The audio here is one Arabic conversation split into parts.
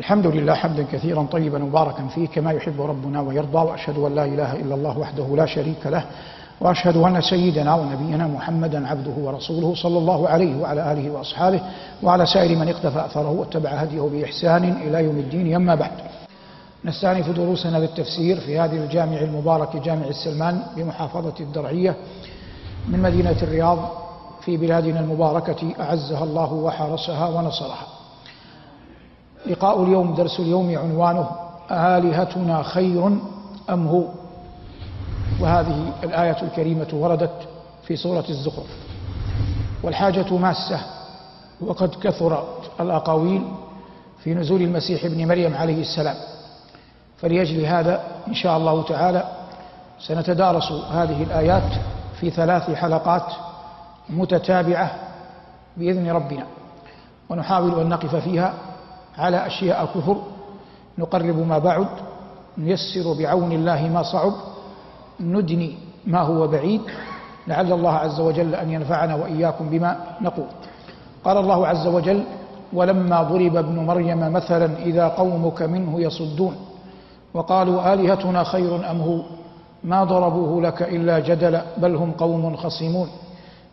الحمد لله حمدا كثيرا طيبا مباركا فيه كما يحب ربنا ويرضى وأشهد أن لا إله إلا الله وحده لا شريك له وأشهد أن سيدنا ونبينا محمدا عبده ورسوله صلى الله عليه وعلى آله وأصحابه وعلى سائر من اقتفى أثره واتبع هديه بإحسان إلى يوم الدين. أما بعد نستأنف دروسنا بالتفسير في هذه الجامع المبارك جامع السلمان بمحافظة الدرعية من مدينة الرياض في بلادنا المباركة أعزها الله وحرسها ونصرها. لقاء اليوم درس اليوم عنوانه آلهتنا خير أم هو؟ وهذه الآية الكريمة وردت في سورة الزخرف. والحاجة ماسة وقد كثرت الأقاويل في نزول المسيح ابن مريم عليه السلام. فلأجل هذا إن شاء الله تعالى سنتدارس هذه الآيات في ثلاث حلقات متتابعة بإذن ربنا. ونحاول أن نقف فيها على أشياء كفر نقرب ما بعد نيسر بعون الله ما صعب ندني ما هو بعيد لعل الله عز وجل أن ينفعنا وإياكم بما نقول. قال الله عز وجل ولما ضرب ابن مريم مثلا إذا قومك منه يصدون وقالوا آلهتنا خير أم هو؟ ما ضربوه لك إلا جدلا بل هم قوم خصمون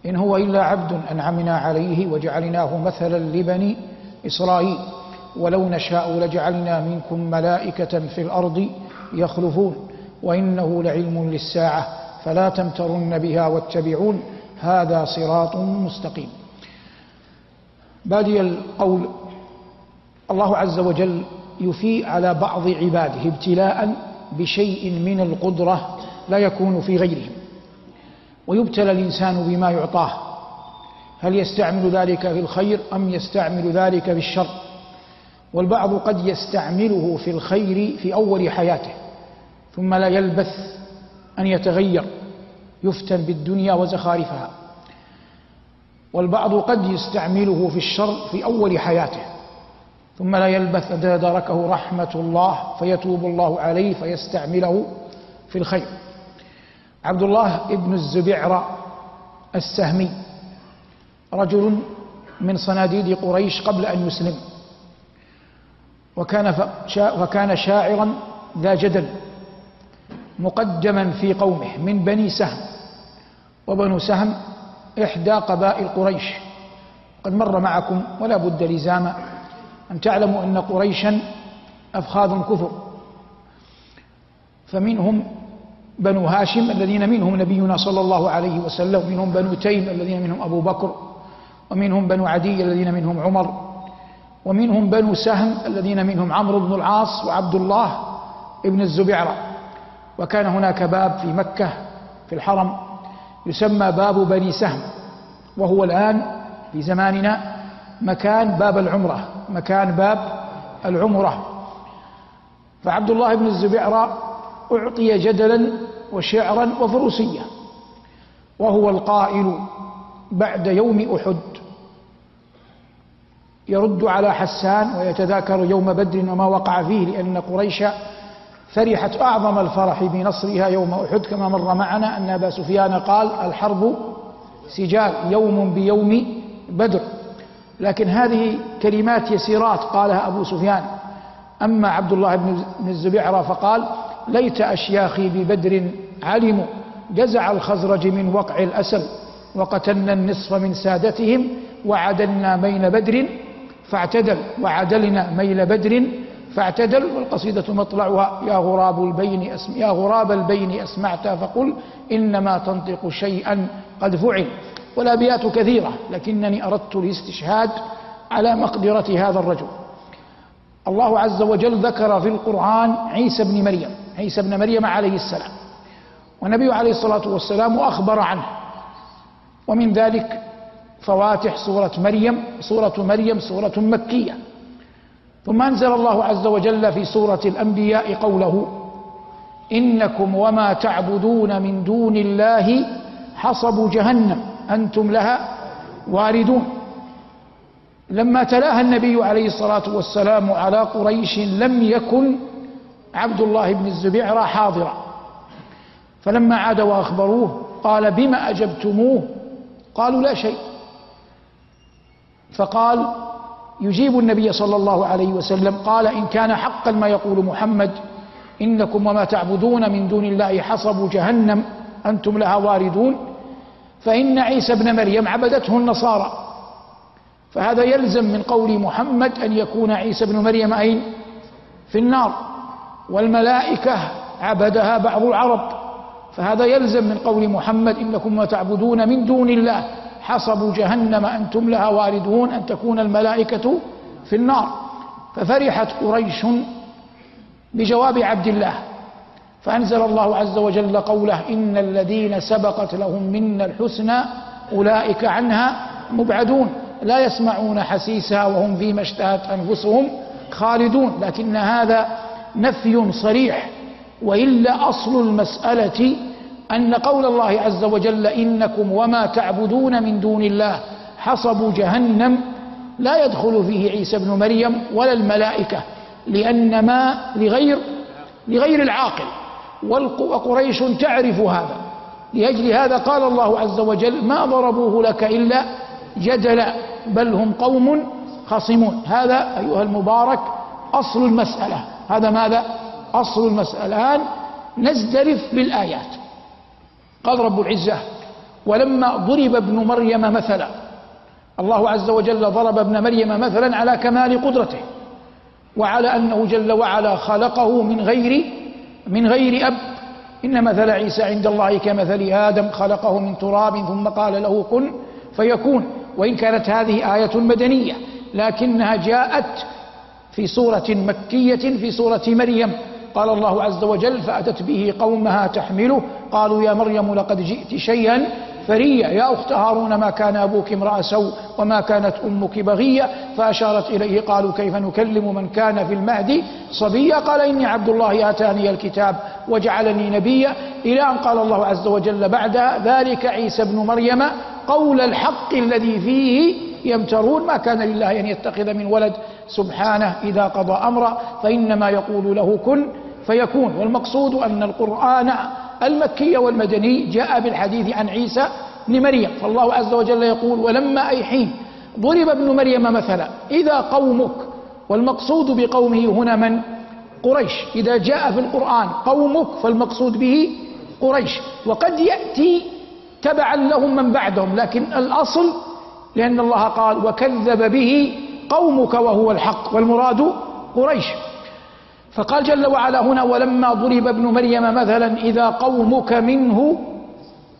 إن هو إلا عبد أنعمنا عليه وجعلناه مثلا لبني إسرائيل. ولو نشاء لجعلنا منكم ملائكة في الأرض يخلفون وإنه لعلم للساعة فلا تمترن بها واتبعون هذا صراط مستقيم. بادي القول الله عز وجل يفيء على بعض عباده ابتلاء بشيء من القدرة لا يكون في غيرهم ويبتلى الإنسان بما يعطاه هل يستعمل ذلك في الخير أم يستعمل ذلك في الشر؟ والبعض قد يستعمله في الخير في أول حياته ثم لا يلبث أن يتغير يفتن بالدنيا وزخارفها. والبعض قد يستعمله في الشر في أول حياته ثم لا يلبث أن تداركه رحمة الله فيتوب الله عليه فيستعمله في الخير. عبد الله ابن الزبعر السهمي رجل من صناديد قريش قبل أن يسلم. وكان وكان شاعرا ذا جدل مقدما في قومه من بني سهم وبنو سهم إحدى قبائل قريش. قد مر معكم ولا بد لزاما أن تعلموا أن قريشا أفخاذ كفر. فمنهم بنو هاشم الذين منهم نبينا صلى الله عليه وسلم ومنهم بنو تيم الذين منهم أبو بكر ومنهم بنو عدي الذين منهم عمر. ومنهم بنو سهم الذين منهم عمرو بن العاص وعبد الله بن الزبيعرة وكان هناك باب في مكة في الحرم يسمى باب بني سهم وهو الآن في زماننا مكان باب العمرة مكان باب العمرة. فعبد الله بن الزبيعرة أعطي جدلا وشعرا وفروسية وهو القائل بعد يوم أحد. يرد على حسان ويتذاكر يوم بدر وما وقع فيه لأن قريش فرحت أعظم الفرح بنصرها يوم أحد. كما مر معنا أن أبا سفيان قال الحرب سجال يوم بيوم بدر. لكن هذه كلمات يسيرات قالها أبو سفيان. أما عبد الله بن الزبيعرة فقال ليت أشياخي ببدر علموا جزع الخزرج من وقع الأسل وقتلنا النصف من سادتهم وعدلنا بين بدر فاعتدل وعدلنا ميل بدر فاعتدل والقصيدة مطلعها يا غراب البين أسم يا غراب البين أسمعت فقل إنما تنطق شيئا قد فعل. والأبيات كثيرة لكنني أردت الاستشهاد على مقدرة هذا الرجل. الله عز وجل ذكر في القرآن عيسى بن مريم عيسى بن مريم عليه السلام. والنبي عليه الصلاة والسلام أخبر عنه. ومن ذلك فواتح سورة مريم سورة مريم سورة مكية. ثم أنزل الله عز وجل في سورة الأنبياء قوله إنكم وما تعبدون من دون الله حصب جهنم أنتم لها واردون. لما تلاها النبي عليه الصلاة والسلام على قريش لم يكن عبد الله بن الزبيعرة حاضرا. فلما عاد وأخبروه قال بما أجبتموه؟ قالوا لا شيء. فقال يجيب النبي صلى الله عليه وسلم قال إن كان حقا ما يقول محمد إنكم وما تعبدون من دون الله حصب جهنم أنتم لها واردون. فإن عيسى ابن مريم عبدته النصارى. فهذا يلزم من قول محمد أن يكون عيسى ابن مريم أين؟ في النار. والملائكة عبدها بعض العرب. فهذا يلزم من قول محمد إنكم ما تعبدون من دون الله حصب جهنم أنتم لها واردون أن تكون الملائكة في النار. ففرحت قريش بجواب عبد الله. فأنزل الله عز وجل قوله إن الذين سبقت لهم منا الحسنى أولئك عنها مبعدون. لا يسمعون حسيسها وهم فيما اشتهت أنفسهم خالدون. لكن هذا نفي صريح. وإلا أصل المسألة أن قول الله عز وجل إنكم وما تعبدون من دون الله حصب جهنم لا يدخل فيه عيسى بن مريم ولا الملائكة لأن ما لغير لغير العاقل. وقريش تعرف هذا. لأجل هذا قال الله عز وجل ما ضربوه لك إلا جدلا بل هم قوم خصمون. هذا أيها المبارك أصل المسألة. هذا ماذا؟ أصل المسألة. الآن نزدرف بالآيات. قال رب العزة ولما ضرب ابن مريم مثلا الله عز وجل ضرب ابن مريم مثلا على كمال قدرته وعلى أنه جل وعلا خلقه من غير من غير أب. إن مثل عيسى عند الله كمثل آدم خلقه من تراب ثم قال له كن فيكون. وإن كانت هذه آية مدنية لكنها جاءت في سورة مكية في سورة مريم. قال الله عز وجل فأتت به قومها تحمله. قالوا يا مريم لقد جئت شيئا فريا. يا أخت هارون ما كان أبوك امرأ سوء وما كانت أمك بغية؟ فأشارت إليه قالوا كيف نكلم من كان في المهد صبيا؟ قال إني عبد الله آتاني الكتاب وجعلني نبيا. إلى أن قال الله عز وجل بعدها ذلك عيسى ابن مريم قول الحق الذي فيه يمترون. ما كان لله أن يتخذ من ولد. سبحانه إذا قضى أمرا فإنما يقول له كن. فيكون والمقصود أن القرآن المكي والمدني جاء بالحديث عن عيسى بن مريم. فالله عز وجل يقول ولما أي حين ضرب ابن مريم مثلا إذا قومك والمقصود بقومه هنا من؟ قريش. إذا جاء في القرآن قومك فالمقصود به قريش. وقد يأتي تبعا لهم من بعدهم لكن الأصل لأن الله قال وكذب به قومك وهو الحق والمراد قريش. فقال جل وعلا هنا ولما ضرب ابن مريم مثلا إذا قومك منه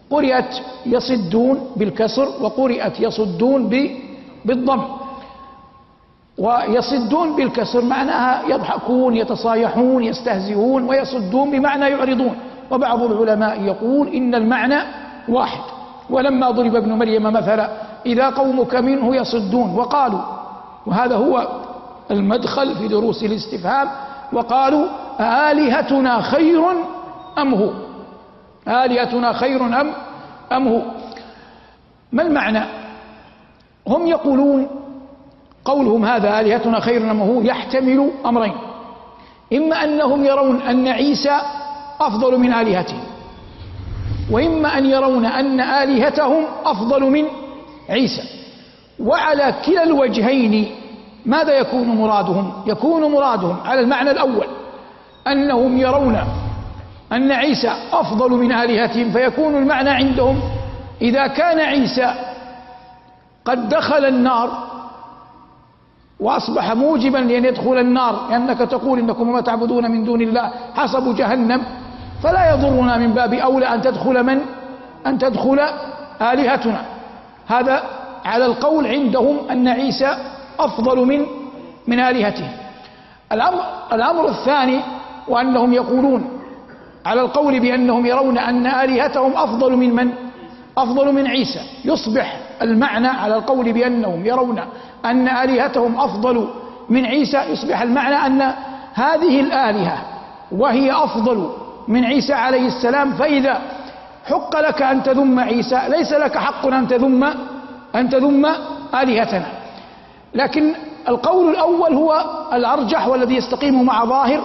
قرئت يصدون بالكسر وقرئت يصدون بالضم. ويصدون بالكسر معناها يضحكون يتصايحون يستهزئون ويصدون بمعنى يعرضون. وبعض العلماء يقول إن المعنى واحد. ولما ضرب ابن مريم مثلا إذا قومك منه يصدون. وقالوا وهذا هو المدخل في دروس الاستفهام وقالوا آلهتنا خير أم هو؟ آلهتنا خير أم أم هو؟ ما المعنى؟ هم يقولون قولهم هذا آلهتنا خير أم هو يحتمل أمرين. إما أنهم يرون أن عيسى أفضل من آلهتهم وإما أن يرون أن آلهتهم أفضل من عيسى. وعلى كلا الوجهين ماذا يكون مرادهم؟ يكون مرادهم على المعنى الأول أنهم يرون أن عيسى أفضل من آلهتهم فيكون المعنى عندهم إذا كان عيسى قد دخل النار وأصبح موجبا لأن يدخل النار لأنك تقول إنكم ما تعبدون من دون الله حسب جهنم فلا يضرنا من باب أولى أن تدخل من؟ أن تدخل آلهتنا. هذا على القول عندهم أن عيسى أفضل من من آلهتهم الأمر, الأمر الثاني وأنهم يقولون على القول بأنهم يرون أن آلهتهم أفضل من من؟ أفضل من عيسى. يصبح المعنى على القول بأنهم يرون أن آلهتهم أفضل من عيسى. يصبح المعنى أن هذه الآلهة وهي أفضل من عيسى عليه السلام. فإذا حق لك أن تذم عيسى ليس لك حق أن تذم أن تذم آلهتنا. لكن القول الأول هو الأرجح والذي يستقيم مع ظاهر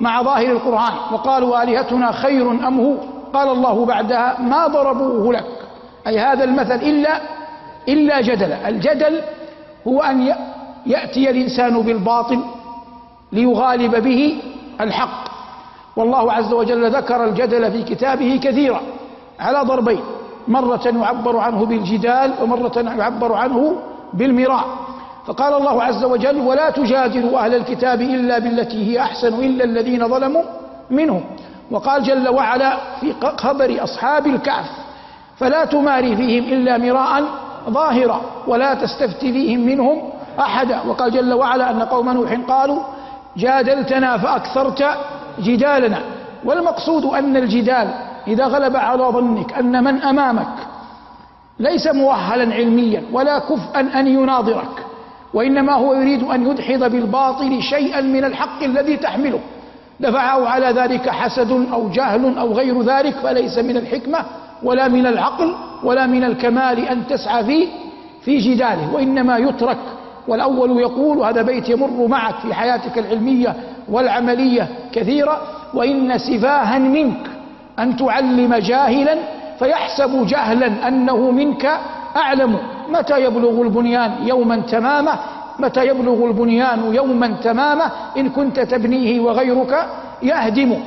مع ظاهر القرآن. وقالوا آلهتنا خير أم هو؟ قال الله بعدها ما ضربوه لك. أي هذا المثل إلا إلا جدلا الجدل هو أن يأتي الإنسان بالباطل ليغالب به الحق. والله عز وجل ذكر الجدل في كتابه كثيرا على ضربين مرة يعبر عنه بالجدال ومرة يعبر عنه بالمراء. فقال الله عز وجل ولا تجادلوا أهل الكتاب إلا بالتي هي أحسن إلا الذين ظلموا منهم. وقال جل وعلا في خبر أصحاب الكهف فلا تماري فيهم إلا مراء ظاهرا ولا تستفت فيهم منهم أحدا. وقال جل وعلا أن قوم نوح قالوا جادلتنا فأكثرت جدالنا. والمقصود أن الجدال إذا غلب على ظنك أن من أمامك ليس مؤهلا علميا ولا كفءا أن يناظرك. وإنما هو يريد أن يدحض بالباطل شيئا من الحق الذي تحمله. دفعه على ذلك حسد أو جهل أو غير ذلك فليس من الحكمة ولا من العقل ولا من الكمال أن تسعى في في جداله. وإنما يترك والأول يقول وهذا بيت يمر معك في حياتك العلمية والعملية كثيرا وإن سفاها منك أن تعلم جاهلا فيحسب جهلا أنه منك أعلم. متى يبلغ البنيان يوما تمامه متى يبلغ البنيان يوما تمامه إن كنت تبنيه وغيرك يهدم.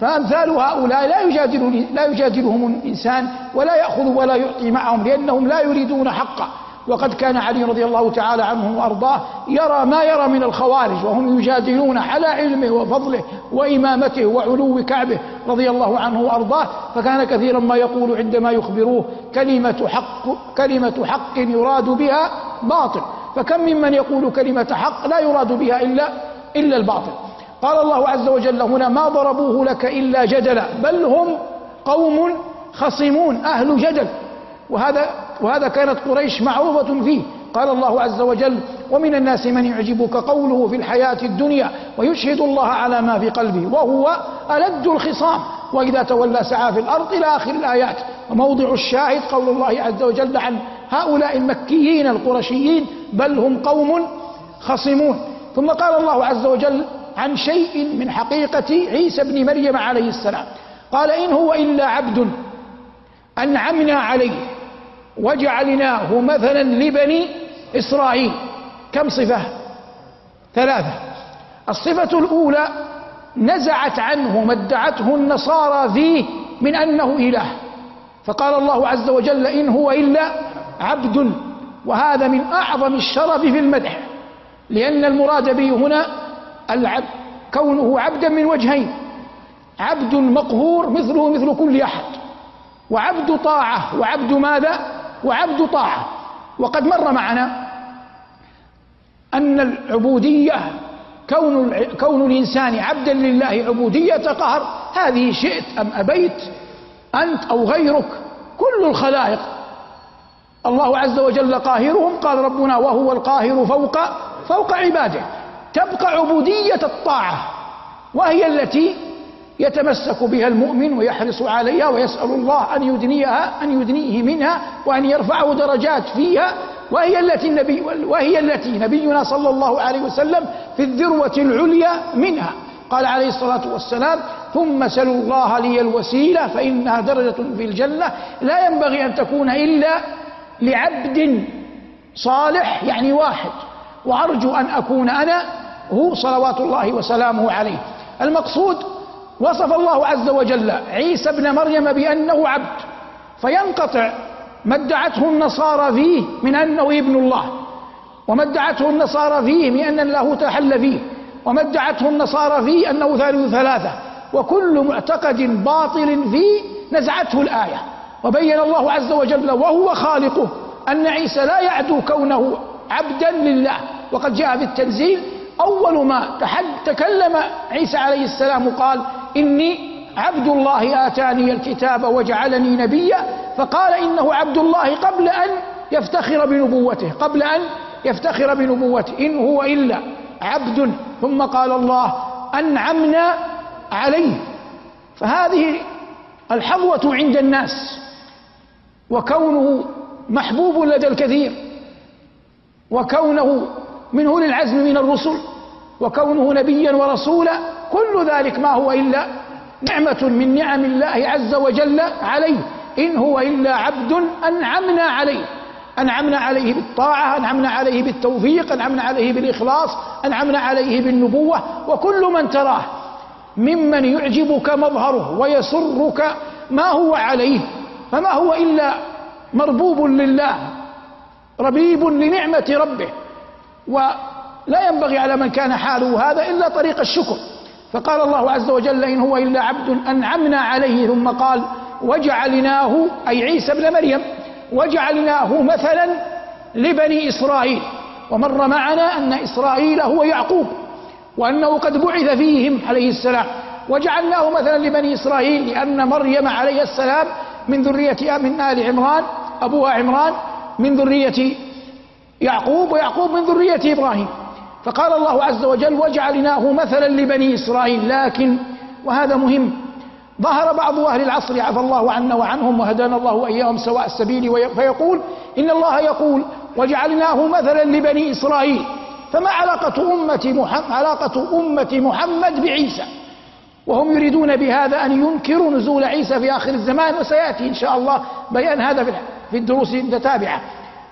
فأمثال هؤلاء لا يجادل لا يجادلهم الإنسان ولا يأخذ ولا يعطي معهم لأنهم لا يريدون حقا. وقد كان علي رضي الله تعالى عنه وأرضاه يرى ما يرى من الخوارج وهم يجادلون على علمه وفضله وإمامته وعلو كعبه رضي الله عنه وأرضاه فكان كثيرا ما يقول عندما يخبروه كلمة حق كلمة حق يراد بها باطل فكم ممن يقول كلمة حق لا يراد بها إلا إلا الباطل. قال الله عز وجل هنا ما ضربوه لك إلا جدلا بل هم قوم خصمون أهل جدل وهذا وهذا كانت قريش معروفة فيه. قال الله عز وجل ومن الناس من يعجبك قوله في الحياة الدنيا ويشهد الله على ما في قلبه وهو ألد الخصام. وإذا تولى سعى في الأرض إلى آخر الآيات. وموضع الشاهد قول الله عز وجل عن هؤلاء المكيين القرشيين بل هم قوم خصمون. ثم قال الله عز وجل عن شيء من حقيقة عيسى بن مريم عليه السلام قال إن هو إلا عبد أنعمنا عليه. وجعلناه مثلا لبني إسرائيل. كم صفة؟ ثلاثة. الصفة الأولى نزعت عنه ما ادعته النصارى فيه من أنه إله. فقال الله عز وجل إن هو إلا عبد وهذا من أعظم الشرف في المدح لأن المراد به هنا العبد كونه عبدا من وجهين. عبد مقهور مثله مثل كل أحد. وعبد طاعة وعبد ماذا؟ وعبد طاعة وقد مر معنا أن العبودية كون كون الإنسان عبدا لله عبودية قهر هذه شئت أم أبيت؟ أنت أو غيرك؟ كل الخلائق. الله عز وجل قاهرهم. قال ربنا وهو القاهر فوق فوق عباده. تبقى عبودية الطاعة وهي التي يتمسك بها المؤمن ويحرص عليها ويسأل الله أن يدنيها أن يدنيه منها وأن يرفعه درجات فيها. وهي التي النبي وهي التي نبينا صلى الله عليه وسلم في الذروة العليا منها. قال عليه الصلاة والسلام ثم سلوا الله لي الوسيلة فإنها درجة في الجنة. لا ينبغي أن تكون إلا لعبد صالح يعني واحد. وأرجو أن أكون أنا هو صلوات الله وسلامه عليه. المقصود وصف الله عز وجل عيسى ابن مريم بأنه عبد فينقطع ما ادعته النصارى فيه من أنه ابن الله وما ادعته النصارى فيه من أن له تحل فيه وما ادعته النصارى فيه أنه ثالث ثلاثة وكل معتقد باطل فيه نزعته الآية وبين الله عز وجل وهو خالقه أن عيسى لا يعدو كونه عبدا لله وقد جاء في التنزيل أول ما تكلم عيسى عليه السلام قال إني عبد الله آتاني الكتاب وجعلني نبيا فقال إنه عبد الله قبل أن يفتخر بنبوته قبل أن يفتخر بنبوته إن هو إلا عبد. ثم قال الله أنعمنا عليه. فهذه الحظوة عند الناس وكونه محبوب لدى الكثير وكونه من أولي العزم من الرسل وكونه نبيا ورسولا كل ذلك ما هو إلا نعمة من نعم الله عز وجل عليه. إن هو إلا عبد أنعمنا عليه. أنعمنا عليه بالطاعة أنعمنا عليه بالتوفيق أنعمنا عليه بالإخلاص أنعمنا عليه بالنبوة. وكل من تراه ممن يعجبك مظهره ويسرك ما هو عليه. فما هو إلا مربوب لله ربيب لنعمة ربه. ولا ينبغي على من كان حاله هذا إلا طريق الشكر. فقال الله عز وجل إن هو إلا عبد أنعمنا عليه ثم قال وجعلناه أي عيسى ابن مريم وجعلناه مثلا لبني إسرائيل. ومر معنا أن إسرائيل هو يعقوب وأنه قد بعث فيهم عليه السلام. وجعلناه مثلا لبني إسرائيل لأن مريم عليه السلام من ذرية من آل عمران أبوها عمران من ذرية يعقوب ويعقوب من ذرية إبراهيم. فقال الله عز وجل وجعلناه مثلا لبني إسرائيل لكن وهذا مهم. ظهر بعض أهل العصر عفى الله عنا وعنهم وهدانا الله وإياهم سواء السبيل فيقول إن الله يقول وجعلناه مثلا لبني إسرائيل فما علاقة أمة محمد, علاقة أمة محمد بعيسى؟ وهم يريدون بهذا أن ينكروا نزول عيسى في آخر الزمان وسيأتي إن شاء الله بيان هذا في الدروس المتتابعة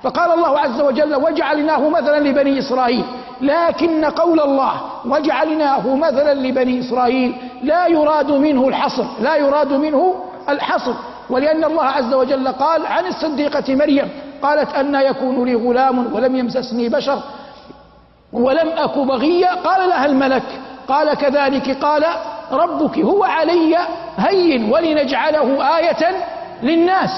فقال الله عز وجل وجعلناه مثلا لبني إسرائيل. لكن قول الله وجعلناه مثلا لبني إسرائيل لا يراد منه الحصر لا يراد منه الحصر. ولأن الله عز وجل قال عن الصديقة مريم قالت أن يكون لي غلام ولم يمسسني بشر ولم أك بغيا قال لها الملك قال كذلك قال ربك هو علي هين ولنجعله آية للناس.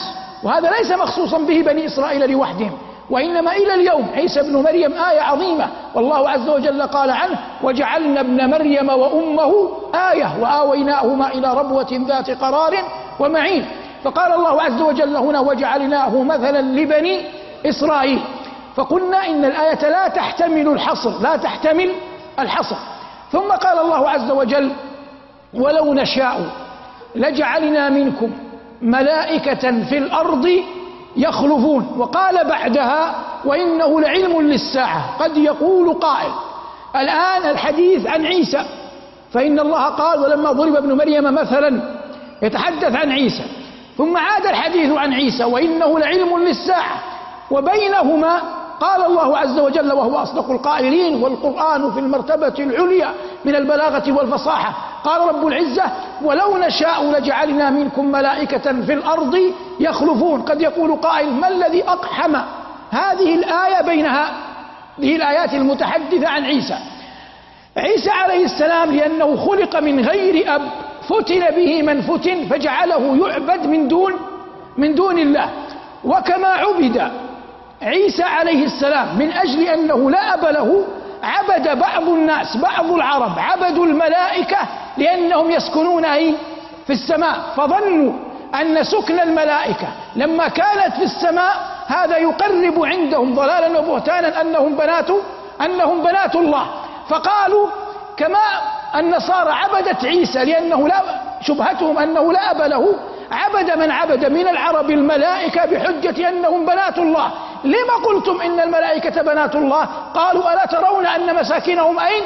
وهذا ليس مخصوصا به بني إسرائيل لوحدهم وإنما إلى اليوم عيسى ابن مريم آية عظيمة والله عز وجل قال عنه وجعلنا ابن مريم وأمه آية وآويناهما إلى ربوة ذات قرار ومعين. فقال الله عز وجل هنا وجعلناه مثلا لبني إسرائيل. فقلنا إن الآية لا تحتمل الحصر لا تحتمل الحصر. ثم قال الله عز وجل ولو نشاء لجعلنا منكم ملائكة في الأرض يخلفون. وقال بعدها وإنه لعلم للساعة. قد يقول قائل الآن الحديث عن عيسى. فإن الله قال ولما ضرب ابن مريم مثلا يتحدث عن عيسى. ثم عاد الحديث عن عيسى وإنه لعلم للساعة. وبينهما قال الله عز وجل وهو أصدق القائلين والقرآن في المرتبة العليا من البلاغة والفصاحة. قال رب العزة ولو نشاء لجعلنا منكم ملائكة في الأرض يخلفون. قد يقول قائل ما الذي أقحم هذه الآية بينها؟ هذه الآيات المتحدثة عن عيسى. عيسى عليه السلام لأنه خلق من غير أب فتن به من فتن فجعله يعبد من دون من دون الله. وكما عبد عيسى عليه السلام من أجل أنه لا أب له عبد بعض الناس بعض العرب عبدوا الملائكة لأنهم يسكنون أي؟ في السماء. فظنوا أن سكن الملائكة لما كانت في السماء هذا يقرب عندهم ضلالا وبهتانا أنهم بنات أنهم بنات الله. فقالوا كما النصارى عبدت عيسى لأنه لا شبهتهم أنه لا أب له عبد من عبد من العرب الملائكة بحجة أنهم بنات الله. لما قلتم إن الملائكة بنات الله؟ قالوا ألا ترون أن مساكنهم أين؟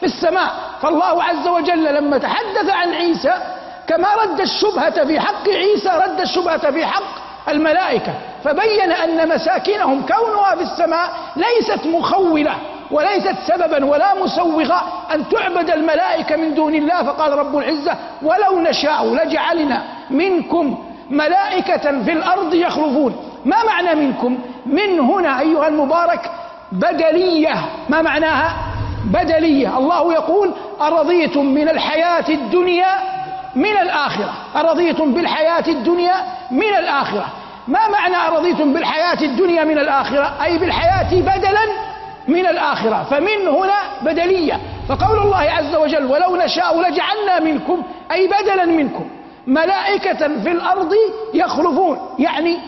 في السماء. فالله عز وجل لما تحدث عن عيسى كما رد الشبهة في حق عيسى رد الشبهة في حق الملائكة. فبين أن مساكنهم كونها في السماء ليست مخولة وليست سببا ولا مسوغة أن تعبد الملائكة من دون الله. فقال رب العزة ولو نشاء لجعلنا منكم ملائكة في الأرض يخلفون. ما معنى منكم؟ من هنا أيها المبارك بدلية. ما معناها؟ بدلية. الله يقول أرضيتم من الحياة الدنيا من الآخرة. أرضيتم بالحياة الدنيا من الآخرة. ما معنى أرضيتم بالحياة الدنيا من الآخرة؟ أي بالحياة بدلا من الآخرة. فمن هنا بدلية. فقول الله عز وجل ولو نشاء لجعلنا منكم أي بدلا منكم. ملائكة في الأرض يخلفون. يعني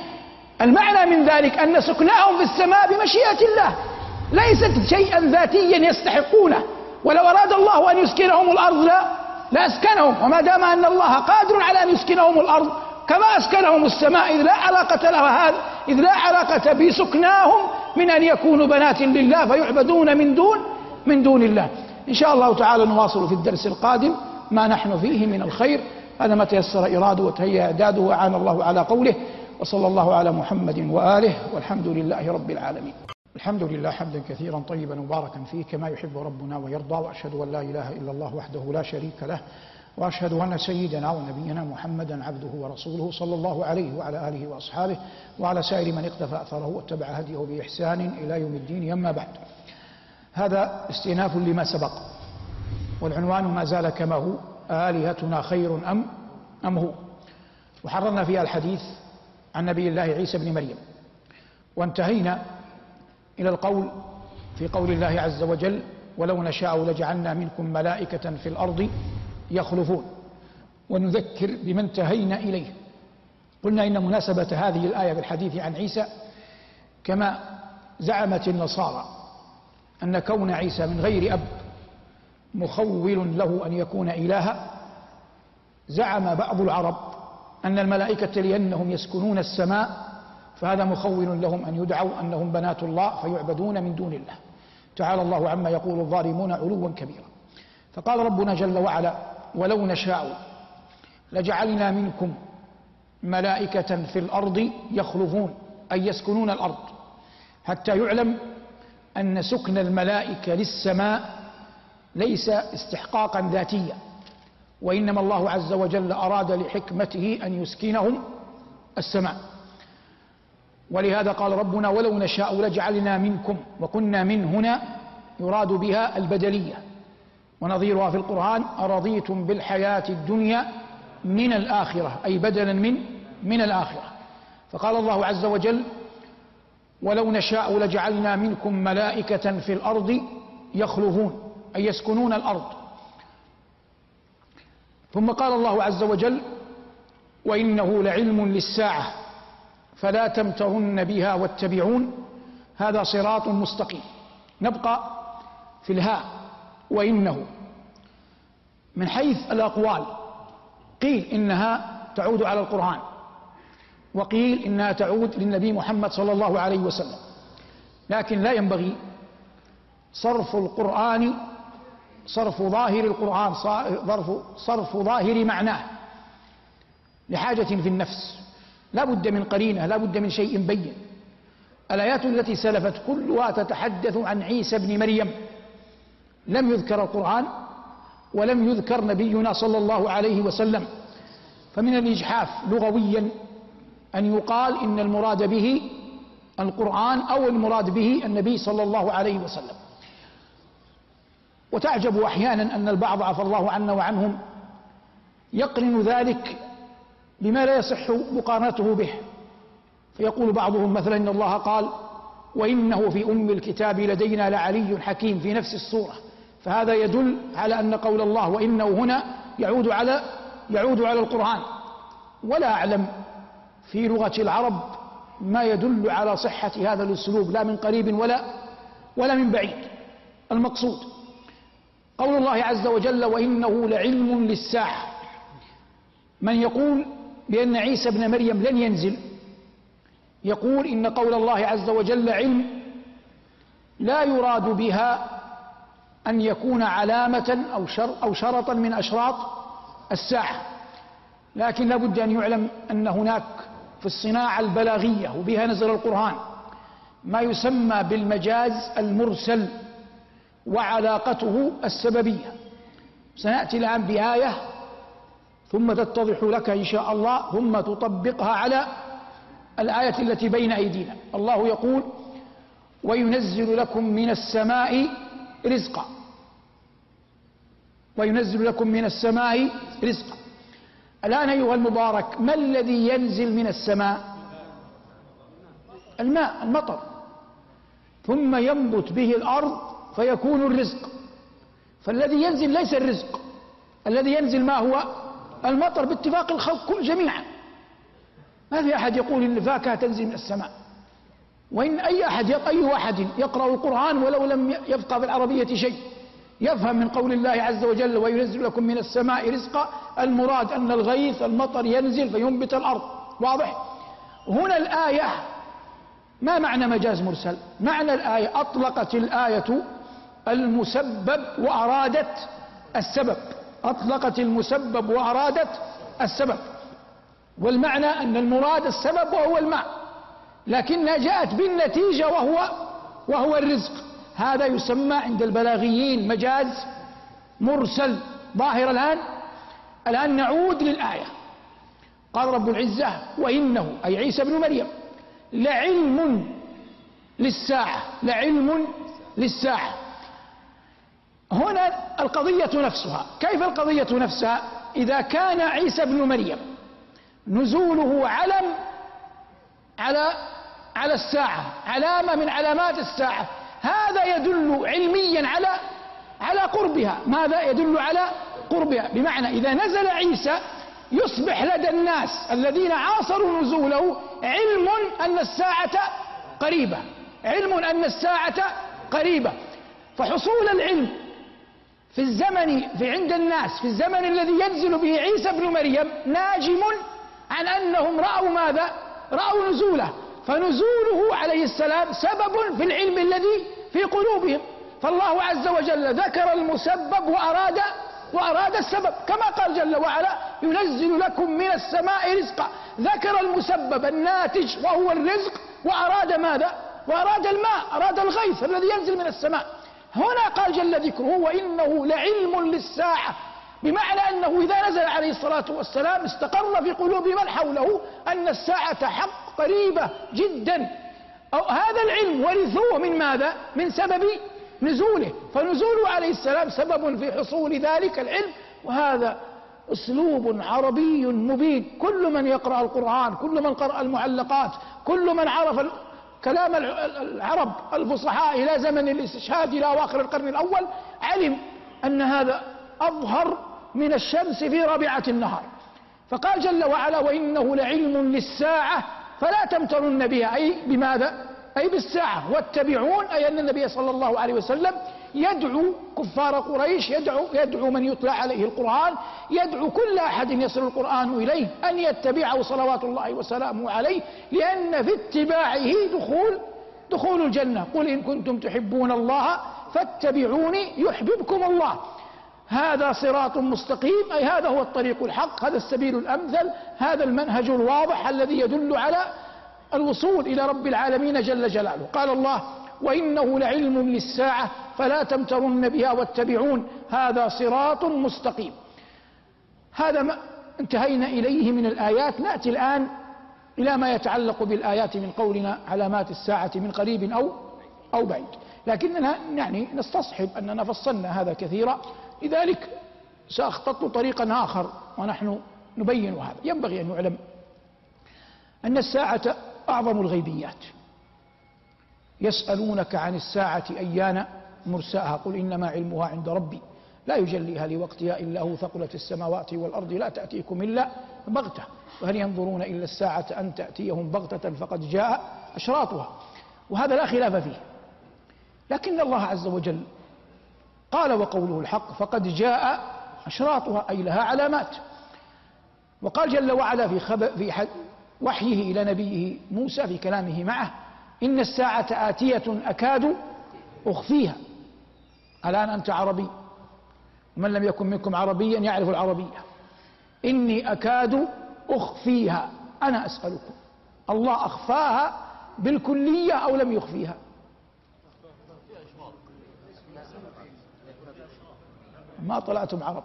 المعنى من ذلك أن سكناهم في السماء بمشيئة الله ليست شيئا ذاتيا يستحقونه ولو أراد الله أن يسكنهم الأرض لا لأسكنهم وما دام أن الله قادر على أن يسكنهم الأرض كما أسكنهم السماء إذ لا علاقة لها هذا إذ لا علاقة بسكناهم من أن يكونوا بنات لله فيعبدون من دون من دون الله. إن شاء الله تعالى نواصل في الدرس القادم ما نحن فيه من الخير. هذا ما تيسر إراده وتهيأ إعداده وأعان الله على قوله وصلى الله على محمد وآله والحمد لله رب العالمين. الحمد لله حمدا كثيرا طيبا مباركا فيه كما يحب ربنا ويرضى وأشهد أن لا إله إلا الله وحده لا شريك له وأشهد أن سيدنا ونبينا محمدا عبده ورسوله صلى الله عليه وعلى آله وأصحابه وعلى سائر من اقتفى أثره واتبع هديه بإحسان إلى يوم الدين. أما بعد هذا استئناف لما سبق والعنوان ما زال كما هو آلهتنا خير ام أم هو؟ وحررنا فيها الحديث عن نبي الله عيسى بن مريم. وانتهينا إلى القول في قول الله عز وجل ولو نشاء لجعلنا منكم ملائكة في الأرض يخلفون. ونذكر بما انتهينا إليه. قلنا إن مناسبة هذه الآية بالحديث عن عيسى كما زعمت النصارى أن كون عيسى من غير أب مخول له أن يكون إلها زعم بعض العرب أن الملائكة لأنهم يسكنون السماء فهذا مخول لهم أن يدعوا أنهم بنات الله فيعبدون من دون الله. تعالى الله عما يقول الظالمون علوا كبيرا. فقال ربنا جل وعلا ولو نشاء لجعلنا منكم ملائكة في الأرض يخلفون أي يسكنون الأرض حتى يعلم أن سكن الملائكة للسماء ليس استحقاقا ذاتيا. وإنما الله عز وجل أراد لحكمته أن يسكنهم السماء. ولهذا قال ربنا ولو نشاء لجعلنا منكم وكنا من هنا يراد بها البدلية. ونظيرها في القرآن أرضيتم بالحياة الدنيا من الآخرة أي بدلا من من الآخرة. فقال الله عز وجل ولو نشاء لجعلنا منكم ملائكة في الأرض يخلفون أي يسكنون الأرض. ثم قال الله عز وجل وإنه لعلم للساعة فلا تمترن بها واتبعون هذا صراط مستقيم. نبقى في الهاء وإنه. من حيث الأقوال قيل إنها تعود على القرآن وقيل إنها تعود للنبي محمد صلى الله عليه وسلم لكن لا ينبغي صرف القرآن صرف ظاهر القرآن صرف, صرف ظاهر معناه لحاجة في النفس. لا بد من قرينة لا بد من شيء بين. الآيات التي سلفت كلها تتحدث عن عيسى بن مريم. لم يذكر القرآن ولم يذكر نبينا صلى الله عليه وسلم. فمن الإجحاف لغويا أن يقال إن المراد به القرآن أو المراد به النبي صلى الله عليه وسلم. وتعجب أحيانا أن البعض عفى الله عنا وعنهم يقرن ذلك بما لا يصح مقارنته به. فيقول بعضهم مثلا إن الله قال وإنه في أم الكتاب لدينا لعلي حكيم في نفس الصورة. فهذا يدل على أن قول الله وإنه هنا يعود على يعود على القرآن. ولا أعلم في لغة العرب ما يدل على صحة هذا الأسلوب لا من قريب ولا ولا من بعيد. المقصود قول الله عز وجل وإنه لعلم للساعة من يقول بأن عيسى ابن مريم لن ينزل يقول إن قول الله عز وجل علم لا يراد بها أن يكون علامة أو, شر أو شرطا من أشراط الساعة لكن لابد أن يعلم أن هناك في الصناعة البلاغية وبها نزل القرآن ما يسمى بالمجاز المرسل. وعلاقته السببية. سنأتي الآن بآية ثم تتضح لك إن شاء الله ثم تطبقها على الآية التي بين أيدينا. الله يقول وينزل لكم من السماء رزقا. وينزل لكم من السماء رزقا. الآن أيها المبارك ما الذي ينزل من السماء؟ الماء المطر. ثم ينبت به الأرض فيكون الرزق. فالذي ينزل ليس الرزق. الذي ينزل ما هو؟ المطر. باتفاق الخلق جميعا. ما في أحد يقول إن الفاكهة تنزل من السماء. وإن أي أحد أي أحد يقرأ القرآن ولو لم يفقه بالعربية شيء. يفهم من قول الله عز وجل وينزل لكم من السماء رزقا. المراد أن الغيث المطر ينزل فينبت الأرض. واضح؟ هنا الآية ما معنى مجاز مرسل؟ معنى الآية أطلقت الآية المسبب وأرادت السبب. أطلقت المسبب وأرادت السبب. والمعنى أن المراد السبب وهو الماء. لكنها جاءت بالنتيجة وهو وهو الرزق. هذا يسمى عند البلاغيين مجاز مرسل. ظاهر الآن؟ الآن نعود للآية. قال رب العزة وإنه أي عيسى بن مريم لعلم للساعة لعلم للساعة. هنا القضية نفسها. كيف القضية نفسها؟ إذا كان عيسى بن مريم نزوله علم على على الساعة علامة من علامات الساعة هذا يدل علميا على على قربها. ماذا يدل على قربها؟ بمعنى إذا نزل عيسى يصبح لدى الناس الذين عاصروا نزوله علم أن الساعة قريبة علم أن الساعة قريبة. فحصول العلم في الزمن في عند الناس في الزمن الذي ينزل به عيسى بن مريم ناجم عن أنهم رأوا ماذا؟ رأوا نزوله. فنزوله عليه السلام سبب في العلم الذي في قلوبهم. فالله عز وجل ذكر المسبب وأراد وأراد السبب. كما قال جل وعلا ينزل لكم من السماء رزقا. ذكر المسبب الناتج وهو الرزق وأراد ماذا؟ وأراد الماء أراد الغيث الذي ينزل من السماء. هنا قال جل ذكره وإنه لعلم للساعة بمعنى أنه إذا نزل عليه الصلاة والسلام استقر في قلوب من حوله أن الساعة حق قريبة جدا. أو هذا العلم ورثوه من ماذا؟ من سبب نزوله. فنزوله عليه السلام سبب في حصول ذلك العلم وهذا أسلوب عربي مبين. كل من يقرأ القرآن كل من قرأ المعلقات كل من عرف كلام العرب الفصحاء إلى زمن الاستشهاد إلى أواخر القرن الأول علم أن هذا أظهر من الشمس في رابعه النهار. فقال جل وعلا وإنه لعلم للساعة فلا تمترن بها. أي بماذا؟ أي بالساعة. واتبعون أي أن النبي صلى الله عليه وسلم يدعو كفار قريش يدعو, يدعو من يتلى عليه القرآن يدعو كل أحد يصل القرآن إليه أن يتبعه صلوات الله وسلامه عليه لأن في اتباعه دخول دخول الجنة. قل إن كنتم تحبون الله فاتبعوني يحببكم الله. هذا صراط مستقيم أي هذا هو الطريق الحق هذا السبيل الأمثل هذا المنهج الواضح الذي يدل على الوصول إلى رب العالمين جل جلاله. قال الله وإنه لعلم للساعة فلا تمترن بها واتبعون هذا صراط مستقيم. هذا ما انتهينا إليه من الآيات. نأتي الآن إلى ما يتعلق بالآيات من قولنا علامات الساعة من قريب أو أو بعيد. لكننا يعني نستصحب أننا فصلنا هذا كثيرا. لذلك سأخطط طريقا آخر ونحن نبين هذا. ينبغي أن يعلم أن الساعة أعظم الغيبيات. يسألونك عن الساعة أيان مرساها؟ قل إنما علمها عند ربي. لا يجليها لوقتها إلا هو ثقلت السماوات والأرض لا تأتيكم إلا بغتة. وهل ينظرون إلا الساعة أن تأتيهم بغتة فقد جاء أشراطها؟ وهذا لا خلاف فيه. لكن الله عز وجل قال وقوله الحق فقد جاء أشراطها أي لها علامات. وقال جل وعلا في, خبر في وحيه إلى نبيه موسى في كلامه معه إن الساعة آتية أكاد أخفيها. الآن أنت عربي. ومن لم يكن منكم عربيا يعرف العربية. إني أكاد أخفيها. أنا أسألكم. الله أخفاها بالكلية أو لم يخفيها؟ ما طلعتم عرب.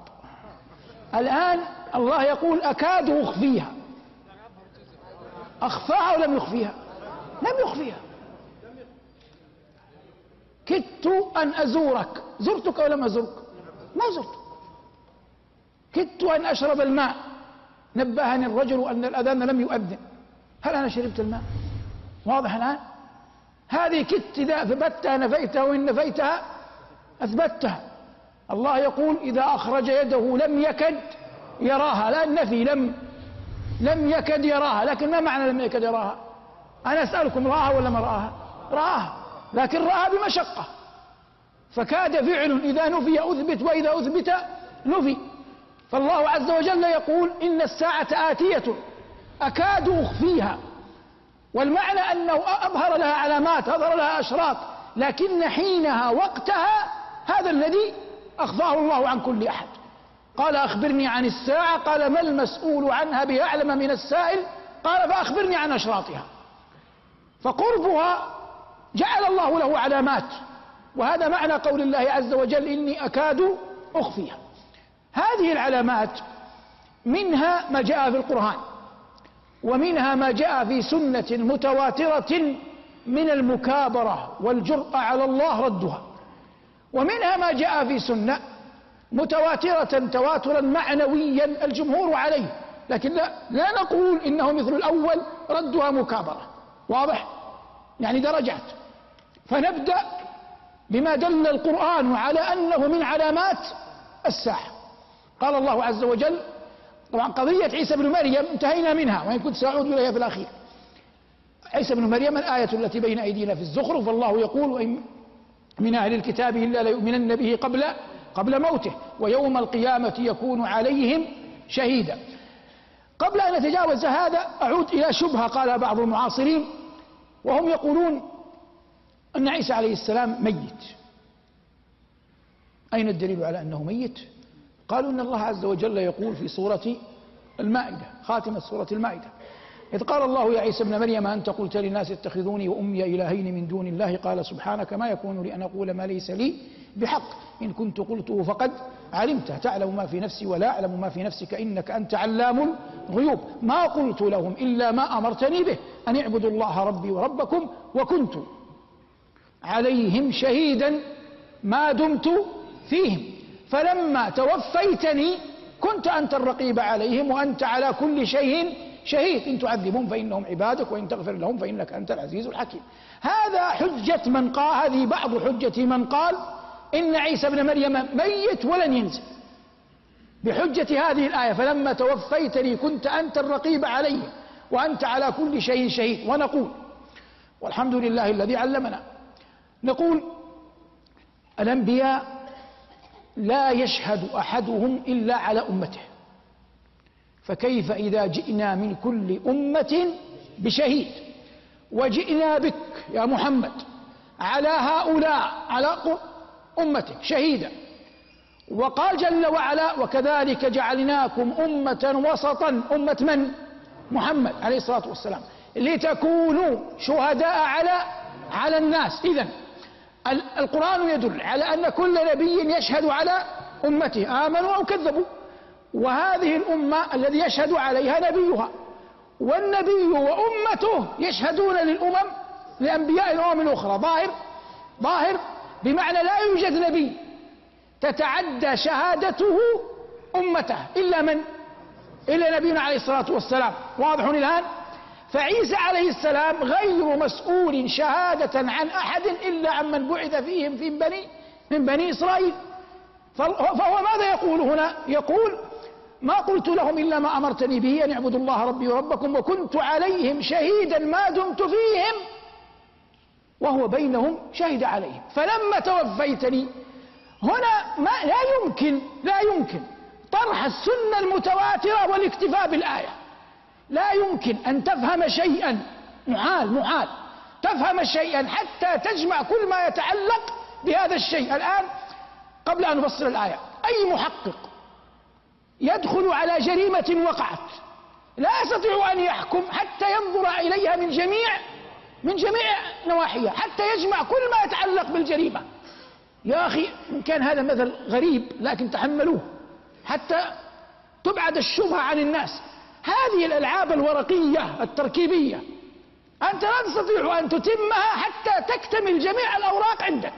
الآن الله يقول أكاد أخفيها. أخفاها ولم يخفيها؟ لم يخفيها. كدت أن أزورك. زرتك أو لم أزرك؟ ما زرت. كدت أن أشرب الماء. نبهني الرجل أن الأذان لم يؤذن. هل أنا شربت الماء؟ واضح الآن؟ هذه كدت إذا أثبتها نفيتها وإن نفيتها أثبتها. الله يقول إذا أخرج يده لم يكد يراها. لا النفي لم لم يكد يراها. لكن ما معنى لم يكد يراها؟ أنا أسألكم رآها ولا ما رآها؟ رآها. لكن رآها بمشقة. فكاد فعل إذا نفي أثبت وإذا أثبت نفي. فالله عز وجل يقول إن الساعة آتية أكاد أخفيها. والمعنى أنه أظهر لها علامات أظهر لها أشراط لكن حينها وقتها هذا الذي أخفاه الله عن كل أحد. قال أخبرني عن الساعة قال ما المسؤول عنها بأعلم من السائل؟ قال فأخبرني عن أشراطها. فقربها جعل الله له علامات. وهذا معنى قول الله عز وجل إني أكاد أخفيها. هذه العلامات منها ما جاء في القرآن ومنها ما جاء في سنة متواترة من المكابرة والجرأة على الله ردها. ومنها ما جاء في سنة متواترة تواترا معنويا الجمهور عليه لكن لا, لا نقول إنه مثل الأول ردها مكابرة. واضح؟ يعني درجات. فنبدأ بما دل القرآن على أنه من علامات الساعة قال الله عز وجل طبعا قضية عيسى بن مريم انتهينا منها وإن كنت سأعود إليها في الأخير. عيسى بن مريم الآية التي بين أيدينا في الزخرف والله يقول وإن من أهل الكتاب إلا ليؤمنن به قبل قبل موته ويوم القيامة يكون عليهم شهيدا. قبل أن نتجاوز هذا أعود إلى شبهة قال بعض المعاصرين وهم يقولون أن عيسى عليه السلام ميت. أين الدليل على أنه ميت؟ قالوا إن الله عز وجل يقول في سورة المائدة خاتمة سورة المائدة. إذ قال الله يا عيسى ابن مريم أنت قلت للناس اتخذوني وأمي إلهين من دون الله؟ قال سبحانك ما يكون لي أن أقول ما ليس لي بحق. إن كنت قلته فقد علمته. تعلم ما في نفسي ولا أعلم ما في نفسك إنك أنت علام الغيوب. ما قلت لهم إلا ما أمرتني به أن اعبدوا الله ربي وربكم وكنت عليهم شهيدا ما دمت فيهم. فلما توفيتني كنت أنت الرقيب عليهم وأنت على كل شيء شهيد. إن تعذبهم فإنهم عبادك وإن تغفر لهم فإنك أنت العزيز الحكيم. هذا حجة من قال هذه بعض حجة من قال إن عيسى ابن مريم ميت ولن ينزل. بحجة هذه الآية فلما توفيتني كنت أنت الرقيب علي وأنت على كل شيء شهيد. ونقول والحمد لله الذي علمنا نقول الأنبياء لا يشهد أحدهم إلا على أمته. فكيف إذا جئنا من كل أمة بشهيد؟ وجئنا بك يا محمد على هؤلاء على أمتك شهيدا. وقال جل وعلا وكذلك جعلناكم أمة وسطا. أمة من؟ محمد عليه الصلاة والسلام. لتكونوا شهداء على على الناس. إذا القرآن يدل على أن كل نبي يشهد على أمته. آمنوا أو كذبوا. وهذه الأمة الذي يشهد عليها نبيها. والنبي وأمته يشهدون للأمم لأنبياء الأمم الأخرى. ظاهر ظاهر بمعنى لا يوجد نبي تتعدى شهادته أمته. إلا من؟ إلا نبينا عليه الصلاة والسلام. واضح الآن؟ فعيسى عليه السلام غير مسؤول شهادة عن أحد إلا عن من بعث فيهم في بني من بني إسرائيل. فهو ماذا يقول هنا؟ يقول ما قلت لهم إلا ما أمرتني به أن اعبدوا الله ربي وربكم وكنت عليهم شهيدا ما دمت فيهم. وهو بينهم شهد عليهم. فلما توفيتني هنا ما لا يمكن لا يمكن طرح السنة المتواترة والاكتفاء بالآية. لا يمكن أن تفهم شيئا. محال محال تفهم شيئا حتى تجمع كل ما يتعلق بهذا الشيء. الآن قبل أن نفصل الآية أي محقق يدخل على جريمة وقعت؟ لا يستطيع أن يحكم حتى ينظر إليها من جميع من جميع نواحيها حتى يجمع كل ما يتعلق بالجريمة. يا أخي إن كان هذا مثل غريب لكن تحملوه. حتى تبعد الشبهة عن الناس. هذه الألعاب الورقية التركيبية. أنت لا تستطيع أن تتمها حتى تكتمل جميع الأوراق عندك.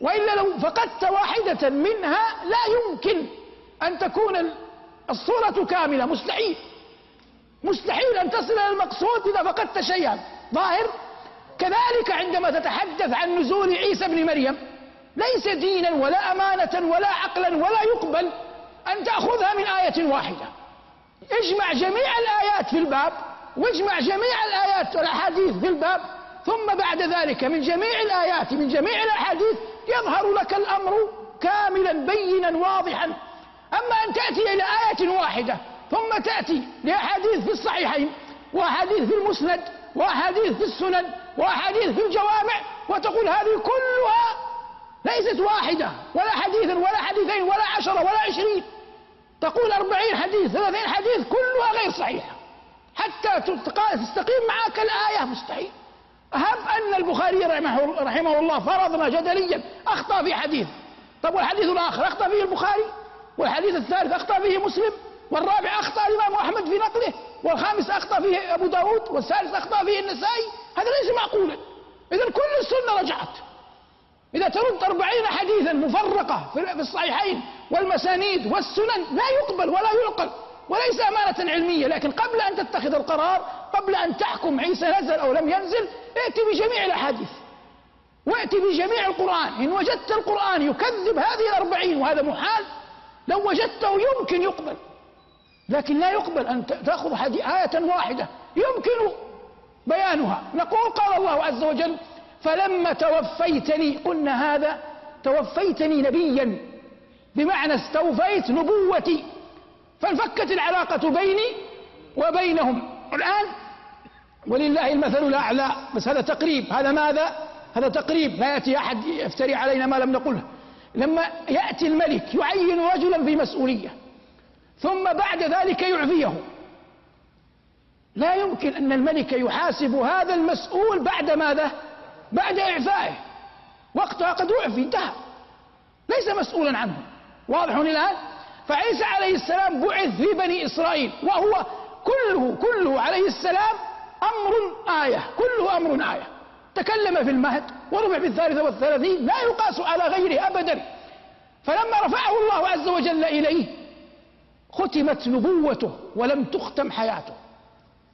وإلا لو فقدت واحدة منها لا يمكن أن تكون الصورة كاملة. مستحيل. مستحيل أن تصل إلى المقصود إذا فقدت شيئا. ظاهر؟ كذلك عندما تتحدث عن نزول عيسى بن مريم ليس دينا ولا أمانة ولا عقلا ولا يقبل أن تأخذها من آية واحدة. اجمع جميع الآيات في الباب واجمع جميع الآيات والأحاديث في الباب ثم بعد ذلك من جميع الآيات من جميع الأحاديث يظهر لك الأمر كاملا بينا واضحا. أما أن تأتي إلى آية واحدة ثم تأتي لأحاديث في الصحيحين وأحاديث في المسند وأحاديث في السنن وأحاديث في الجوامع وتقول هذه كلها ليست واحدة ولا حديثا ولا حديثين ولا عشرة ولا عشرين. تقول أربعين حديث ثلاثين حديث كلها غير صحيحة. حتى تستقيم معك الآية مستحيل. هب أن البخاري رحمه, رحمه الله فرضنا جدليا أخطأ في حديث. طب والحديث الآخر أخطأ فيه البخاري؟ والحديث الثالث أخطأ فيه مسلم؟ والرابع أخطأ الإمام أحمد في نقله؟ والخامس أخطأ فيه أبو داود؟ والثالث أخطأ فيه النسائي؟ هذا ليس معقولا. إذا كل السنة رجعت. إذا ترد أربعين حديثا مفرقة في الصحيحين والمسانيد والسنن لا يقبل ولا يعقل وليس أمانة علمية لكن قبل أن تتخذ القرار قبل أن تحكم عيسى نزل أو لم ينزل ائت بجميع الأحاديث وائت بجميع القرآن. إن وجدت القرآن يكذب هذه الأربعين وهذا محال لو وجدته يمكن يقبل لكن لا يقبل أن تأخذ آية واحدة يمكن بيانها. نقول قال الله عز وجل فلما توفيتني قلنا هذا توفيتني نبيا بمعنى استوفيت نبوتي فانفكت العلاقة بيني وبينهم. الآن ولله المثل الأعلى بس هذا تقريب. هذا ماذا؟ هذا تقريب. لا يأتي أحد يفتري علينا ما لم نقله. لما يأتي الملك يعين رجلا في مسؤولية ثم بعد ذلك يعفيه. لا يمكن أن الملك يحاسب هذا المسؤول بعد ماذا؟ بعد إعفائه. وقتها قد أعفي انتهى. ليس مسؤولا عنه. واضح الآن؟ فعيسى عليه السلام بعث في بني إسرائيل وهو كله كله عليه السلام أمر آية كله أمر آية. تكلم في المهد ورفع في الثالثة والثلاثين لا يقاس على غيره أبدا. فلما رفعه الله عز وجل إليه ختمت نبوته ولم تختم حياته.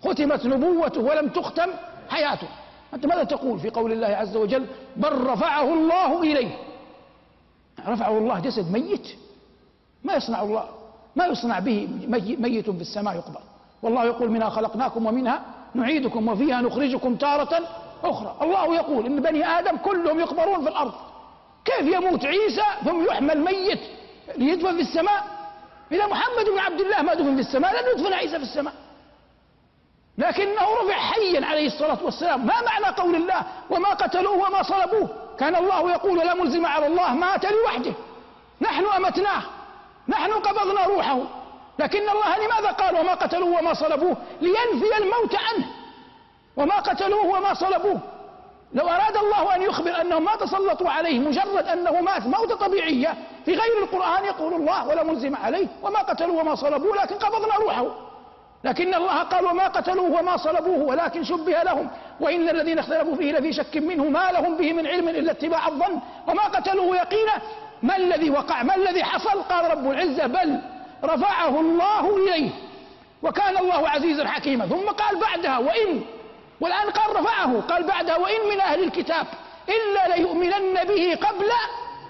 ختمت نبوته ولم تختم حياته. أنت ماذا تقول في قول الله عز وجل بل رفعه الله إليه رفعه الله جسد ميت. ما يصنع الله ما يصنع به ميت في السماء يقبر والله يقول منها خلقناكم ومنها نعيدكم وفيها نخرجكم تارة أخرى الله يقول إن بني آدم كلهم يقبرون في الأرض كيف يموت عيسى ثم يحمل ميت ليدفن في السماء؟ إذا محمد بن عبد الله ما دفن في السماء لن يدفن عيسى في السماء. لكنه رفع حيا عليه الصلاة والسلام. ما معنى قول الله وما قتلوه وما صلبوه؟ كان الله يقول لا ملزم على الله مات لوحده. نحن أمتناه. نحن قبضنا روحه. لكن الله لماذا قال وما قتلوه وما صلبوه؟ لينفي الموت عنه. وما قتلوه وما صلبوه. لو أراد الله أن يخبر أنهم ما تسلطوا عليه مجرد أنه مات موتة طبيعية في غير القرآن يقول الله ولا ملزم عليه وما قتلوه وما صلبوه لكن قبضنا روحه. لكن الله قال وما قتلوه وما صلبوه ولكن شبه لهم. وإن الذين اختلفوا فيه لفي شك منه ما لهم به من علم إلا اتباع الظن. وما قتلوه يقينا. ما الذي وقع؟ ما الذي حصل؟ قال رب العزة بل رفعه الله إليه. وكان الله عزيزا حكيما. ثم قال بعدها وإن والآن قال رفعه. قال بعدها وإن من أهل الكتاب إلا ليؤمنن به قبل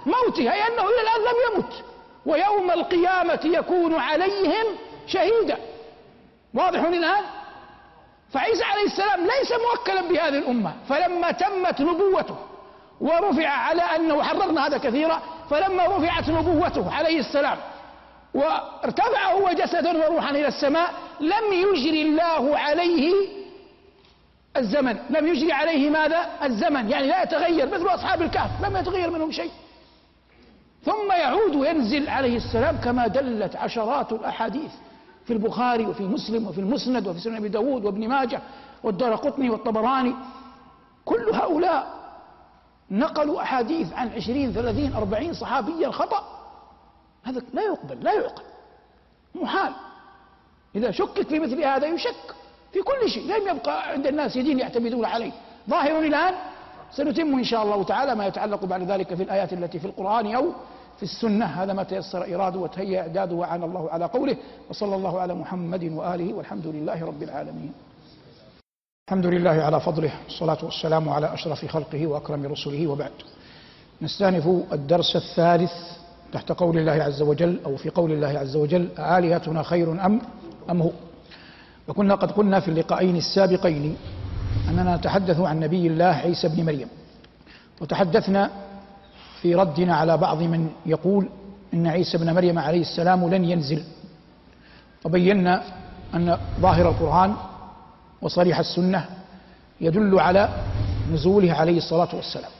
موته أي أنه إلى الآن لم يمت. ويوم القيامة يكون عليهم شهيدا. واضح الآن؟ فعيسى عليه السلام ليس موكلا بهذه الأمة فلما تمت نبوته ورفع على أنه حررنا هذا كثيرا فلما رفعت نبوته عليه السلام وارتفع هو جسدا وروحا إلى السماء لم يجري الله عليه الزمن. لم يجري عليه ماذا؟ الزمن. يعني لا يتغير مثل أصحاب الكهف لم يتغير منهم شيء. ثم يعود وينزل عليه السلام كما دلت عشرات الأحاديث. في البخاري وفي مسلم وفي المسند وفي سنن أبي داود وابن ماجه والدار قطني والطبراني. كل هؤلاء نقلوا أحاديث عن عشرين ثلاثين أربعين صحابيا خطأ هذا لا يقبل لا يعقل. محال. إذا شكك في مثل هذا يشك في كل شيء. لم يبقى عند الناس دين يعتمدون عليه. ظاهر الآن سنتم إن شاء الله تعالى ما يتعلق بعد ذلك في الآيات التي في القرآن أو في السنة هذا ما تيسر إرادة وتهيأ إعداده وعان الله على قوله وصلى الله على محمد وآله والحمد لله رب العالمين. الحمد لله على فضله والصلاة والسلام على أشرف خلقه وأكرم رسله وبعد. نستأنف الدرس الثالث تحت قول الله عز وجل أو في قول الله عز وجل آلهتنا خير أم أم هو؟ وكنا قد قلنا في اللقاءين السابقين أننا نتحدث عن نبي الله عيسى بن مريم وتحدثنا في ردنا على بعض من يقول إن عيسى بن مريم عليه السلام لن ينزل. وبينا أن ظاهر القرآن وصريح السنة يدل على نزوله عليه الصلاة والسلام.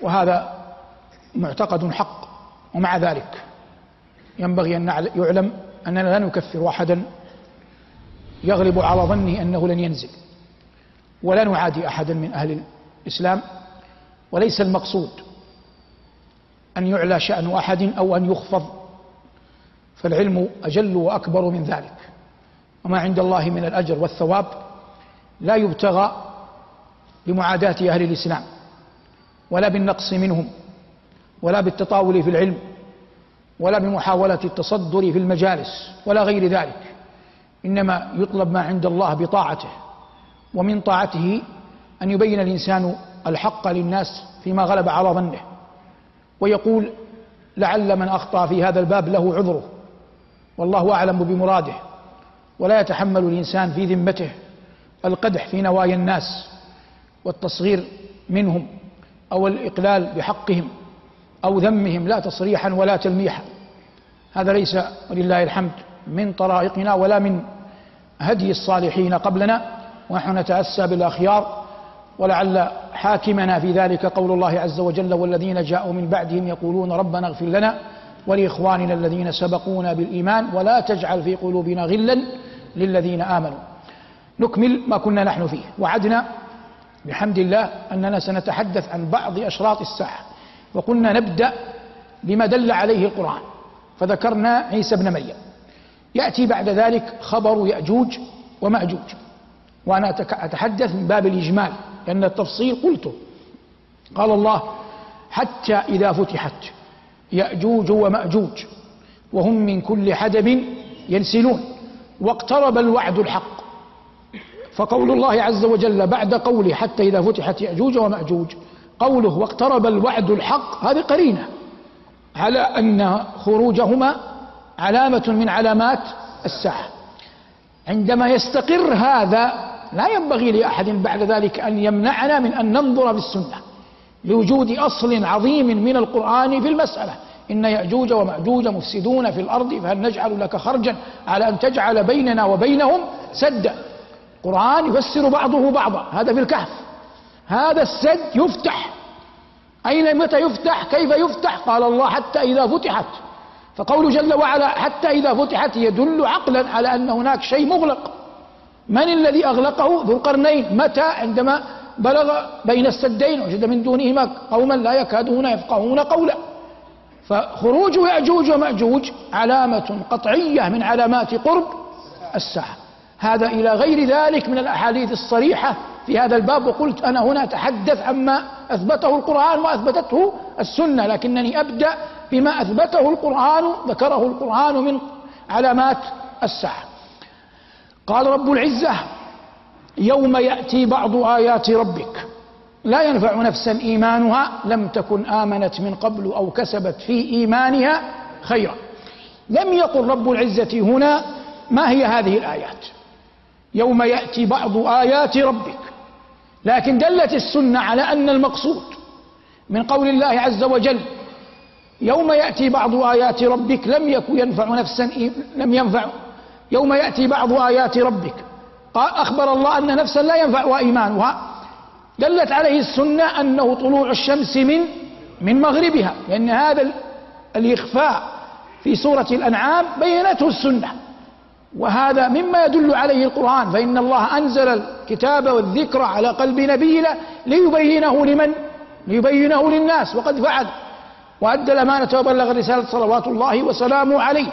وهذا معتقد حق ومع ذلك ينبغي أن يعلم أننا لا نكفر أحدا يغلب على ظنه أنه لن ينزل. ولا نعادي أحدا من أهل الإسلام وليس المقصود أن يعلى شأن أحد أو أن يخفض فالعلم أجل وأكبر من ذلك. وما عند الله من الأجر والثواب لا يبتغى بمعاداة أهل الإسلام ولا بالنقص منهم ولا بالتطاول في العلم ولا بمحاولة التصدر في المجالس ولا غير ذلك. إنما يطلب ما عند الله بطاعته ومن طاعته أن يبين الإنسان الحق للناس فيما غلب على ظنه. ويقول لعل من أخطأ في هذا الباب له عذره. والله أعلم بمراده. ولا يتحمل الإنسان في ذمته القدح في نوايا الناس والتصغير منهم أو الإقلال بحقهم أو ذمهم لا تصريحا ولا تلميحا. هذا ليس ولله الحمد من طرائقنا ولا من هدي الصالحين قبلنا. ونحن نتأسى بالأخيار. ولعل حاكمنا في ذلك قول الله عز وجل والذين جاءوا من بعدهم يقولون ربنا اغفر لنا ولإخواننا الذين سبقونا بالإيمان ولا تجعل في قلوبنا غلا للذين آمنوا. نكمل ما كنا نحن فيه. وعدنا بحمد الله أننا سنتحدث عن بعض أشراط الساعة وقلنا نبدأ بما دل عليه القرآن. فذكرنا عيسى ابن مريم. يأتي بعد ذلك خبر يأجوج ومأجوج. وأنا أتحدث من باب الإجمال. لأن التفصيل قلته. قال الله حتى إذا فتحت يأجوج ومأجوج وهم من كل حدب ينسلون واقترب الوعد الحق. فقول الله عز وجل بعد قوله حتى إذا فتحت يأجوج ومأجوج قوله واقترب الوعد الحق هذه قرينة. على أن خروجهما علامة من علامات الساعة. عندما يستقر هذا لا ينبغي لأحد بعد ذلك أن يمنعنا من أن ننظر في السنة لوجود أصل عظيم من القرآن في المسألة. إن يأجوج ومأجوج مفسدون في الأرض فهل نجعل لك خرجا على أن تجعل بيننا وبينهم سدا؟ القرآن يفسر بعضه بعضا هذا في الكهف. هذا السد يفتح. أين متى يفتح؟ كيف يفتح؟ قال الله حتى إذا فتحت. فقول جل وعلا حتى إذا فتحت يدل عقلا على أن هناك شيء مغلق. من الذي أغلقه ذو القرنين؟ متى؟ عندما بلغ بين السدين وجد من دونهما قوما لا يكادون يفقهون قولا. فخروج يأجوج ومأجوج علامة قطعية من علامات قرب الساعة. هذا إلى غير ذلك من الأحاديث الصريحة في هذا الباب. وقلت أنا هنا أتحدث عما أثبته القرآن وأثبتته السنة لكنني أبدأ بما أثبته القرآن ذكره القرآن من علامات الساعة. قال رب العزة يوم يأتي بعض آيات ربك لا ينفع نفسا إيمانها لم تكن آمنت من قبل أو كسبت في إيمانها خيرا. لم يقل رب العزة هنا ما هي هذه الآيات. يوم يأتي بعض آيات ربك. لكن دلت السنة على أن المقصود من قول الله عز وجل يوم يأتي بعض آيات ربك لم يكن ينفع نفسا لم ينفع يوم يأتي بعض آيات ربك. أخبر الله أن نفسا لا ينفع إيمانها دلت عليه السنة أنه طلوع الشمس من من مغربها لأن هذا الإخفاء في سورة الأنعام بينته السنة. وهذا مما يدل عليه القرآن فإن الله أنزل الكتاب والذكر على قلب نبينا ليبينه لمن؟ ليبينه للناس. وقد فعل. وأدى الأمانة وبلغ الرسالة صلوات الله وسلامه عليه.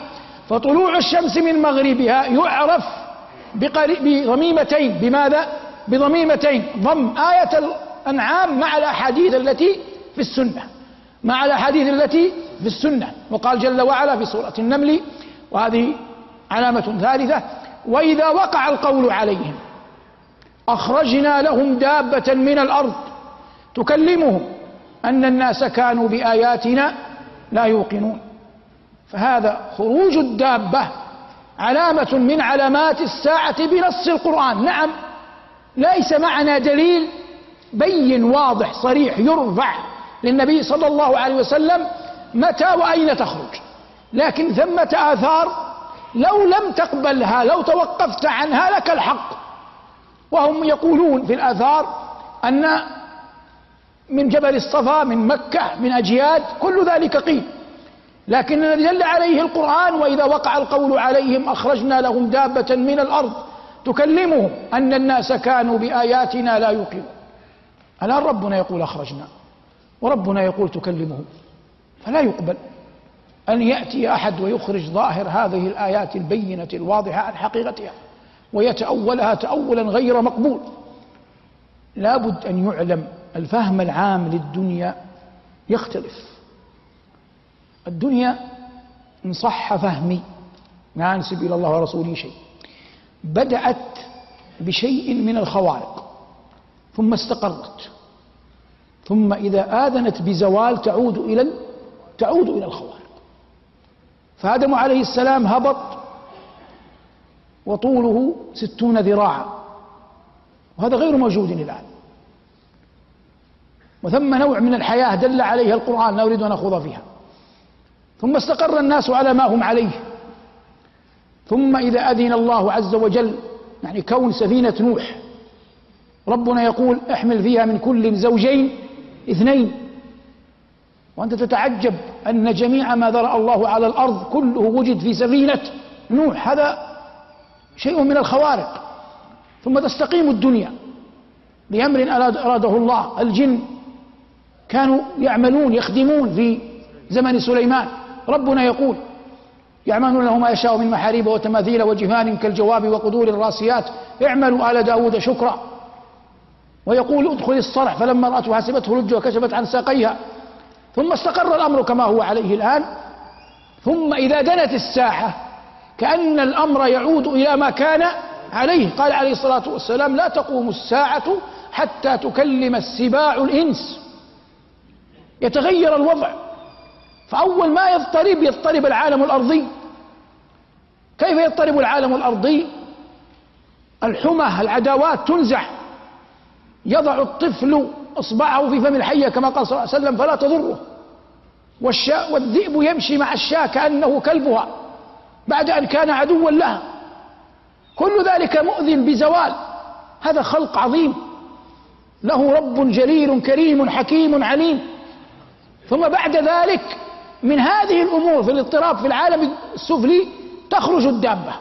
فطلوع الشمس من مغربها يعرف بضميمتين. بماذا؟ بضميمتين. ضم آية الأنعام مع الأحاديث التي في السنة. مع الأحاديث التي في السنة. وقال جل وعلا في سورة النمل وهذه علامة ثالثة وإذا وقع القول عليهم أخرجنا لهم دابة من الأرض. تكلمهم أن الناس كانوا بآياتنا لا يوقنون. فهذا خروج الدابة علامة من علامات الساعة بنص القرآن. نعم ليس معنا دليل بين واضح صريح يرفع للنبي صلى الله عليه وسلم متى وأين تخرج. لكن ثمة آثار لو لم تقبلها لو توقفت عنها لك الحق. وهم يقولون في الآثار أن من جبل الصفا من مكة من أجياد كل ذلك قيل. لكن الذي دل عليه القرآن وإذا وقع القول عليهم أخرجنا لهم دابة من الأرض. تكلمهم أن الناس كانوا بآياتنا لا يوقنون. الآن ربنا يقول أخرجنا؟ وربنا يقول تكلمهم. فلا يقبل أن يأتي أحد ويخرج ظاهر هذه الآيات البينة الواضحة عن حقيقتها ويتأولها تأولا غير مقبول. لابد أن يعلم الفهم العام للدنيا يختلف. الدنيا إن صح فهمي. ما أنسب إلى الله ورسوله شيء. بدأت بشيء من الخوارق ثم استقرت. ثم إذا آذنت بزوال تعود إلى تعود إلى الخوارق. فآدم عليه السلام هبط وطوله ستون ذراعا. وهذا غير موجود الآن. وثم نوع من الحياة دل عليها القرآن لا أريد أن أخوض فيها. ثم استقر الناس على ما هم عليه. ثم إذا أذن الله عز وجل يعني كون سفينة نوح ربنا يقول احمل فيها من كل زوجين اثنين. وأنت تتعجب أن جميع ما ذرأ الله على الأرض كله وجد في سفينة نوح. هذا شيء من الخوارق. ثم تستقيم الدنيا بأمر أراده الله. الجن كانوا يعملون يخدمون في زمن سليمان. ربنا يقول يعملون له ما يشاء من محاريب وتماثيل وجفان كالجواب وقدور الراسيات اعملوا آل داود شكرا. ويقول ادخل الصرح فلما رأته حسبته لجة وكشفت عن ساقيها. ثم استقر الأمر كما هو عليه الآن. ثم إذا دنت الساعة كأن الأمر يعود إلى ما كان عليه. قال عليه الصلاة والسلام لا تقوم الساعة حتى تكلم السباع الإنس. يتغير الوضع. فأول ما يضطرب يضطرب العالم الأرضي. كيف يضطرب العالم الأرضي؟ الحمى العداوات تنزع يضع الطفل إصبعه في فم الحية كما قال صلى الله عليه وسلم فلا تضره. والشاء والذئب يمشي مع الشاة كأنه كلبها بعد أن كان عدوا لها. كل ذلك مؤذن بزوال. هذا خلق عظيم. له رب جليل كريم حكيم عليم. ثم بعد ذلك من هذه الأمور في الاضطراب في العالم السفلي تخرج الدابة.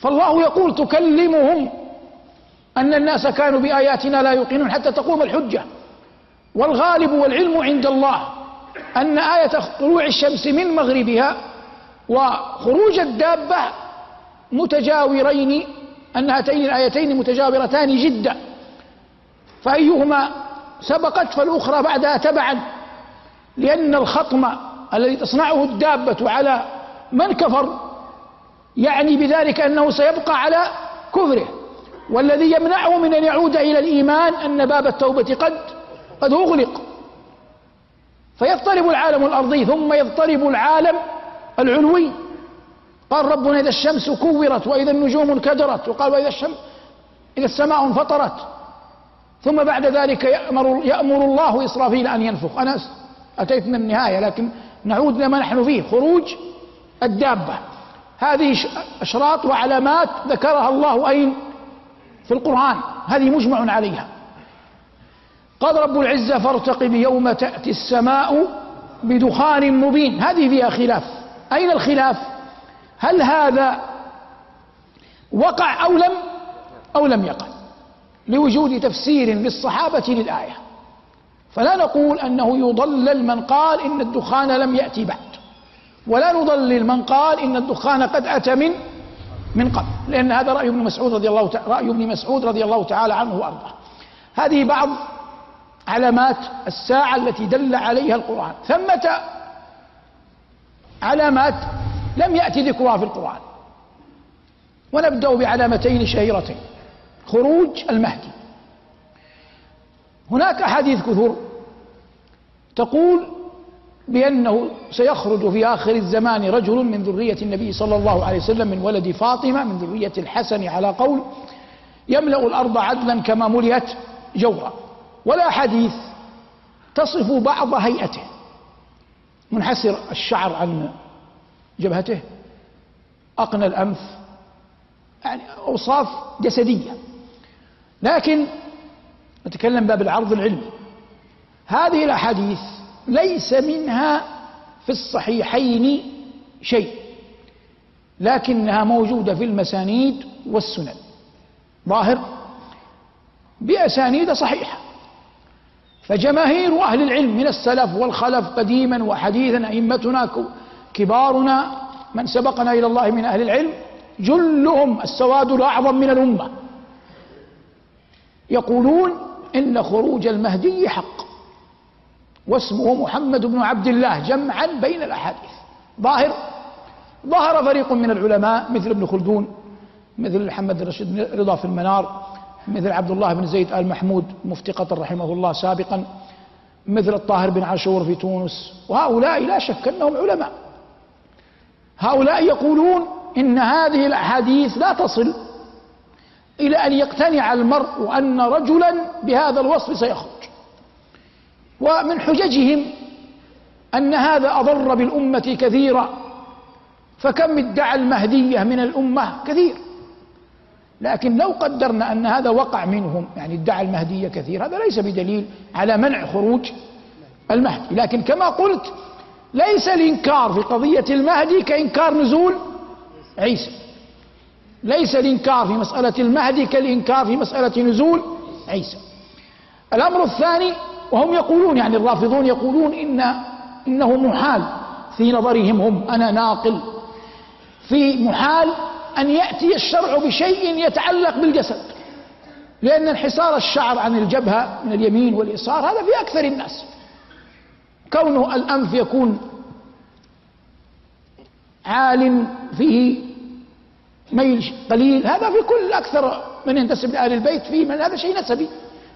فالله يقول تكلمهم أن الناس كانوا بآياتنا لا يوقنون حتى تقوم الحجة. والغالب والعلم عند الله أن آية طلوع الشمس من مغربها وخروج الدابة متجاورين أن هاتين الآيتين متجاورتان جدا. فأيهما سبقت فالأخرى بعدها تبعا. لأن الخطم الذي تصنعه الدابة على من كفر يعني بذلك أنه سيبقى على كفره. والذي يمنعه من أن يعود إلى الإيمان أن باب التوبة قد قد أغلق. فيضطرب العالم الأرضي ثم يضطرب العالم العلوي. قال ربنا إذا الشمس كورت وإذا النجوم انكدرت وقال وإذا الشمس إذا السماء انفطرت. ثم بعد ذلك يأمر, يأمر الله إسرافيل أن ينفخ. أنا أتيت من النهاية لكن نعود لما نحن فيه خروج الدابة. هذه أشراط وعلامات ذكرها الله أين؟ في القرآن. هذه مجمع عليها. قال رب العزة فارتقب يوم تأتي السماء بدخان مبين. هذه فيها خلاف. أين الخلاف؟ هل هذا وقع أو لم؟ أو لم يقع. لوجود تفسير للصحابة للآية. فلا نقول أنه يضلل من قال إن الدخان لم يأتي بعد. ولا نضلل من قال إن الدخان قد أتى من من قبل. لأن هذا رأي ابن مسعود رضي الله رأي ابن مسعود رضي الله تعالى عنه وأرضاه. هذه بعض علامات الساعة التي دل عليها القرآن. ثمة علامات لم يأتي ذكرها في القرآن. ونبدأ بعلامتين شهيرتين. خروج المهدي. هناك أحاديث كثر تقول بأنه سيخرج في آخر الزمان رجل من ذرية النبي صلى الله عليه وسلم من ولد فاطمة من ذرية الحسن على قول يملأ الأرض عدلا كما ملئت جورا. ولا حديث تصف بعض هيئته. منحسر الشعر عن جبهته. أقنى الأنف. يعني أوصاف جسدية. لكن نتكلم باب العرض العلمي. هذه الأحاديث ليس منها في الصحيحين شيء لكنها موجودة في المسانيد والسنن. ظاهر؟ بأسانيد صحيحة. فجماهير أهل العلم من السلف والخلف قديما وحديثا أئمتنا كبارنا من سبقنا إلى الله من أهل العلم جلهم السواد الأعظم من الأمة. يقولون إن خروج المهدي حق. واسمه محمد بن عبد الله جمعا بين الأحاديث. ظاهر. ظهر فريق من العلماء مثل ابن خلدون مثل محمد الرشيد رضا في المنار مثل عبد الله بن زيد آل محمود مفتي قطر رحمه الله سابقا مثل الطاهر بن عاشور في تونس. وهؤلاء لا شك أنهم علماء. هؤلاء يقولون إن هذه الأحاديث لا تصل إلى أن يقتنع المرء أن رجلا بهذا الوصف سيخرج. ومن حججهم أن هذا أضر بالأمة كثيرا. فكم ادعى المهدية من الأمة؟ كثير. لكن لو قدرنا أن هذا وقع منهم يعني ادعى المهدية كثير هذا ليس بدليل على منع خروج المهدي. لكن كما قلت ليس الإنكار في قضية المهدي كإنكار نزول عيسى. ليس الإنكار في مسألة المهدي كالإنكار في مسألة نزول عيسى. الأمر الثاني وهم يقولون يعني الرافضون يقولون إن إنه محال في نظرهم هم أنا ناقل. في محال أن يأتي الشرع بشيء يتعلق بالجسد. لأن انحسار الشعر عن الجبهة من اليمين واليسار هذا في أكثر الناس. كونه الأنف يكون عال فيه ميل قليل. هذا في كل أكثر من ينتسب لأهل البيت فيه من هذا شيء نسبي.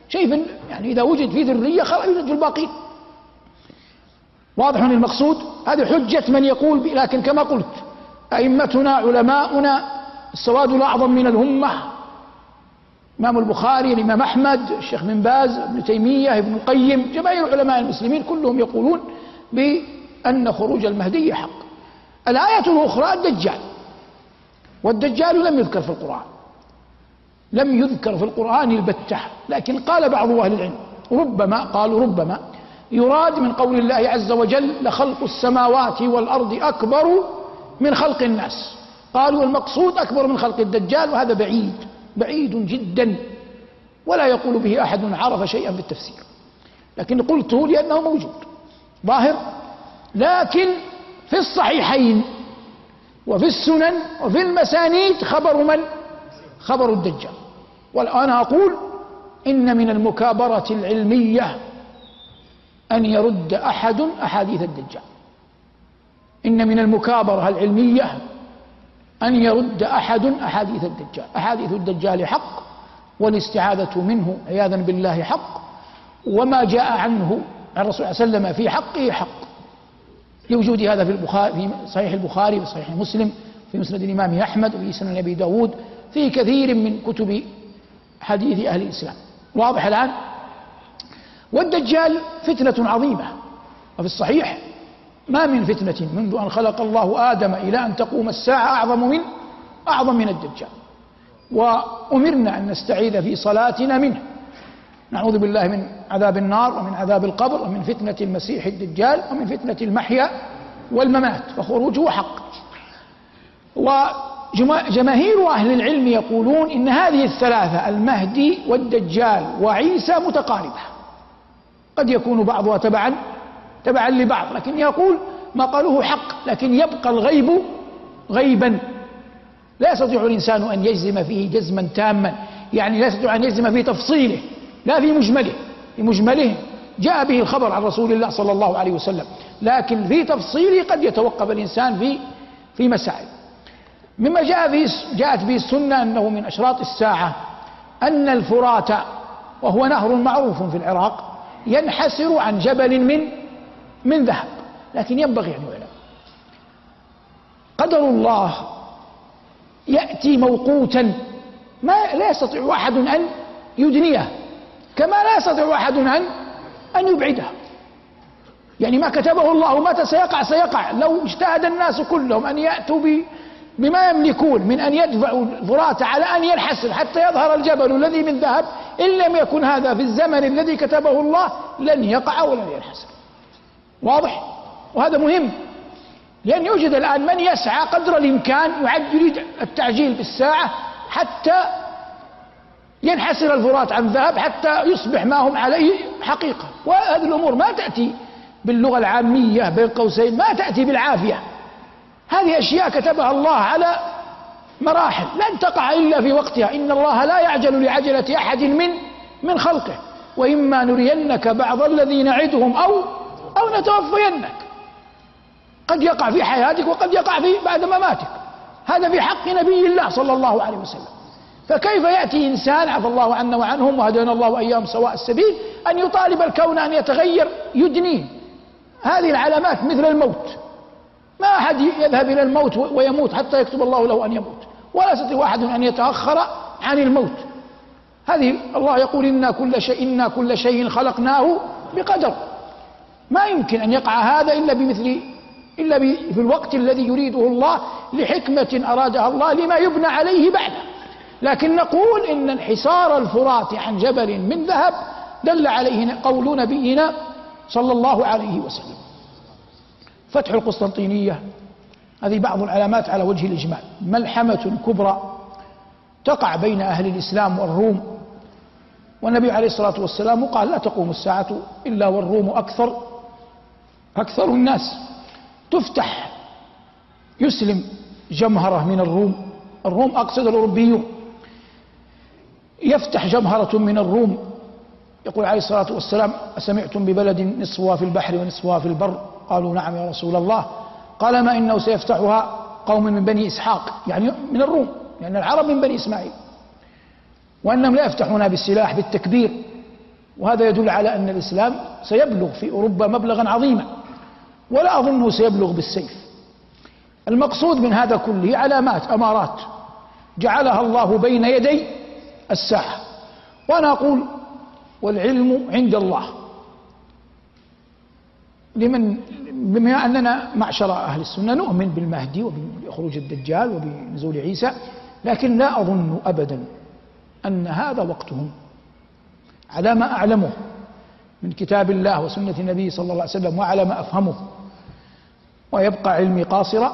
شيء يعني إذا وجد في ذرية خلاص يوجد في الباقين. واضح المقصود؟ هذه حجة من يقول لكن كما قلت أئمتنا علماؤنا السواد الأعظم من الأمة الإمام البخاري الإمام أحمد الشيخ بن باز ابن تيمية ابن القيم جماهير علماء المسلمين كلهم يقولون بأن خروج المهدي حق. الآية الأخرى الدجال والدجال لم يذكر في القرآن. لم يذكر في القرآن البتة. لكن قال بعض أهل العلم ربما قالوا ربما يراد من قول الله عز وجل لخلق السماوات والأرض أكبر من خلق الناس. قالوا المقصود أكبر من خلق الدجال وهذا بعيد بعيد جدا. ولا يقول به أحد عرف شيئا في التفسير لكن قلته لأنه موجود ظاهر. لكن في الصحيحين وفي السنن وفي المسانيد خبر من؟ خبر الدجال. والآن أقول إن من المكابرة العلمية أن يرد أحد أحاديث الدجال. إن من المكابرة العلمية أن يرد أحد أحاديث الدجال. أحاديث الدجال حق والاستعاذة منه عياذا بالله حق وما جاء عنه عن الرسول صلى الله عليه وسلم في حقه حق. لوجود هذا في البخاري في صحيح البخاري وفي صحيح مسلم في مسند الإمام أحمد وفي سنن أبي داود في كثير من كتب حديث أهل الإسلام. واضح الآن؟ والدجال فتنة عظيمة. وفي الصحيح ما من فتنة منذ أن خلق الله آدم إلى أن تقوم الساعة أعظم من أعظم من الدجال. وأمرنا أن نستعيذ في صلاتنا منه. نعوذ بالله من عذاب النار ومن عذاب القبر ومن فتنة المسيح الدجال ومن فتنة المحيا والممات فخروجه حق. وجماهير أهل العلم يقولون إن هذه الثلاثة المهدي والدجال وعيسى متقاربة. قد يكون بعضها تبعا تبعا لبعض لكن يقول ما قالوه حق لكن يبقى الغيب غيبا. لا يستطيع الإنسان أن يجزم فيه جزما تاما يعني لا يستطيع أن يجزم في تفصيله. لا في مجمله في مجمله جاء به الخبر عن رسول الله صلى الله عليه وسلم لكن في تفصيله قد يتوقف الإنسان في في مسائل. مما جاء في جاءت به السنة أنه من أشراط الساعة أن الفرات وهو نهر معروف في العراق ينحسر عن جبل من من ذهب لكن ينبغي أن يعلم. قدر الله يأتي موقوتا ما لا يستطيع أحد أن يدنيه. كما لا يستطيع أحد أن أن يبعده يعني ما كتبه الله متى سيقع سيقع. لو اجتهد الناس كلهم أن يأتوا بما يملكون من أن يدفعوا الفرات على أن ينحسر حتى يظهر الجبل الذي من ذهب. إن لم يكن هذا في الزمن الذي كتبه الله لن يقع ولن ينحسر واضح؟ وهذا مهم. لأن يوجد الآن من يسعى قدر الإمكان يعد يريد التعجيل بالساعة حتى ينحسر الفرات عن ذهب حتى يصبح ما هم عليه حقيقة. وهذه الأمور ما تأتي باللغة العامية بين قوسين ما تأتي بالعافية. هذه أشياء كتبها الله على مراحل لن تقع إلا في وقتها. إن الله لا يعجل لعجلة أحد من من خلقه. وإما نرينك بعض الذي نعدهم أو أو نتوفينك. قد يقع في حياتك وقد يقع في بعد مماتك. هذا في حق نبي الله صلى الله عليه وسلم. فكيف يأتي إنسان عفى الله عنا وعنهم وهدينا الله وإياهم سواء السبيل أن يطالب الكون أن يتغير يدنيه هذه العلامات مثل الموت. ما أحد يذهب إلى الموت ويموت حتى يكتب الله له أن يموت. ولا يستطيع أحد أن يتأخر عن الموت. هذه الله يقول إنا كل شيء إنا كل شيء خلقناه بقدر. ما يمكن أن يقع هذا إلا بمثل إلا في الوقت الذي يريده الله لحكمة أرادها الله لما يبنى عليه بعده. لكن نقول إن انحسار الفرات عن جبل من ذهب دل عليه قول نبينا صلى الله عليه وسلم. فتح القسطنطينية هذه بعض العلامات على وجه الإجمال. ملحمة كبرى تقع بين أهل الإسلام والروم؟ والنبي عليه الصلاة والسلام قال لا تقوم الساعة إلا والروم أكثر أكثر الناس. تفتح يسلم جمهرة من الروم الروم أقصد الأوروبيون. يفتح جمهرة من الروم. يقول عليه الصلاة والسلام أسمعتم ببلد نصفها في البحر ونصفها في البر؟ قالوا نعم يا رسول الله. قال ما إنه سيفتحها قوم من بني إسحاق يعني من الروم لأن العرب من بني إسماعيل. وأنهم لا يفتحون بالسلاح بالتكبير. وهذا يدل على أن الإسلام سيبلغ في أوروبا مبلغا عظيما. ولا أظنه سيبلغ بالسيف. المقصود من هذا كله علامات أمارات. جعلها الله بين يدي الساعة وأنا أقول والعلم عند الله. لمن بما أننا معشر أهل السنة نؤمن بالمهدي وبخروج الدجال وبنزول عيسى لكن لا أظن أبدا أن هذا وقتهم. على ما أعلمه من كتاب الله وسنة النبي صلى الله عليه وسلم وعلى ما أفهمه ويبقى علمي قاصرا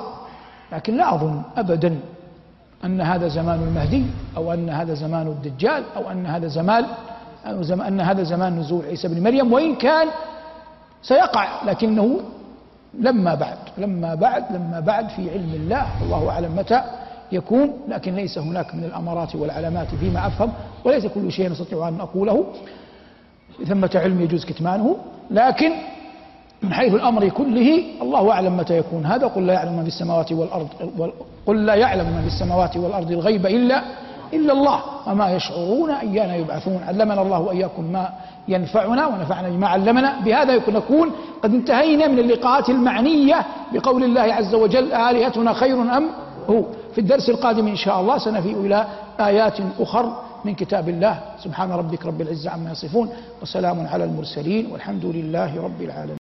لكن لا أظن أبدا أن هذا زمان المهدي أو أن هذا زمان الدجال أو أن هذا زمان أن هذا زمان نزول عيسى بن مريم. وإن كان سيقع لكنه لما بعد لما بعد لما بعد في علم الله الله أعلم متى يكون. لكن ليس هناك من الأمارات والعلامات فيما أفهم وليس كل شيء نستطيع أن أقوله ثمة علم يجوز كتمانه. لكن من حيث الأمر كله الله أعلم متى يكون هذا. قل لا يعلم من في السماوات والأرض قل لا يعلم من في السماوات والأرض الغيب إلا إلا الله. وما يشعرون أيان يبعثون. علمنا الله وإياكم ما ينفعنا ونفعنا بما علمنا. بهذا نكون قد انتهينا من اللقاءات المعنية بقول الله عز وجل آلهتنا خير أم هو؟ في الدرس القادم إن شاء الله سنفيء إلى آيات أخر من كتاب الله. سبحان ربك رب العزة عما يصفون وسلام على المرسلين والحمد لله رب العالمين.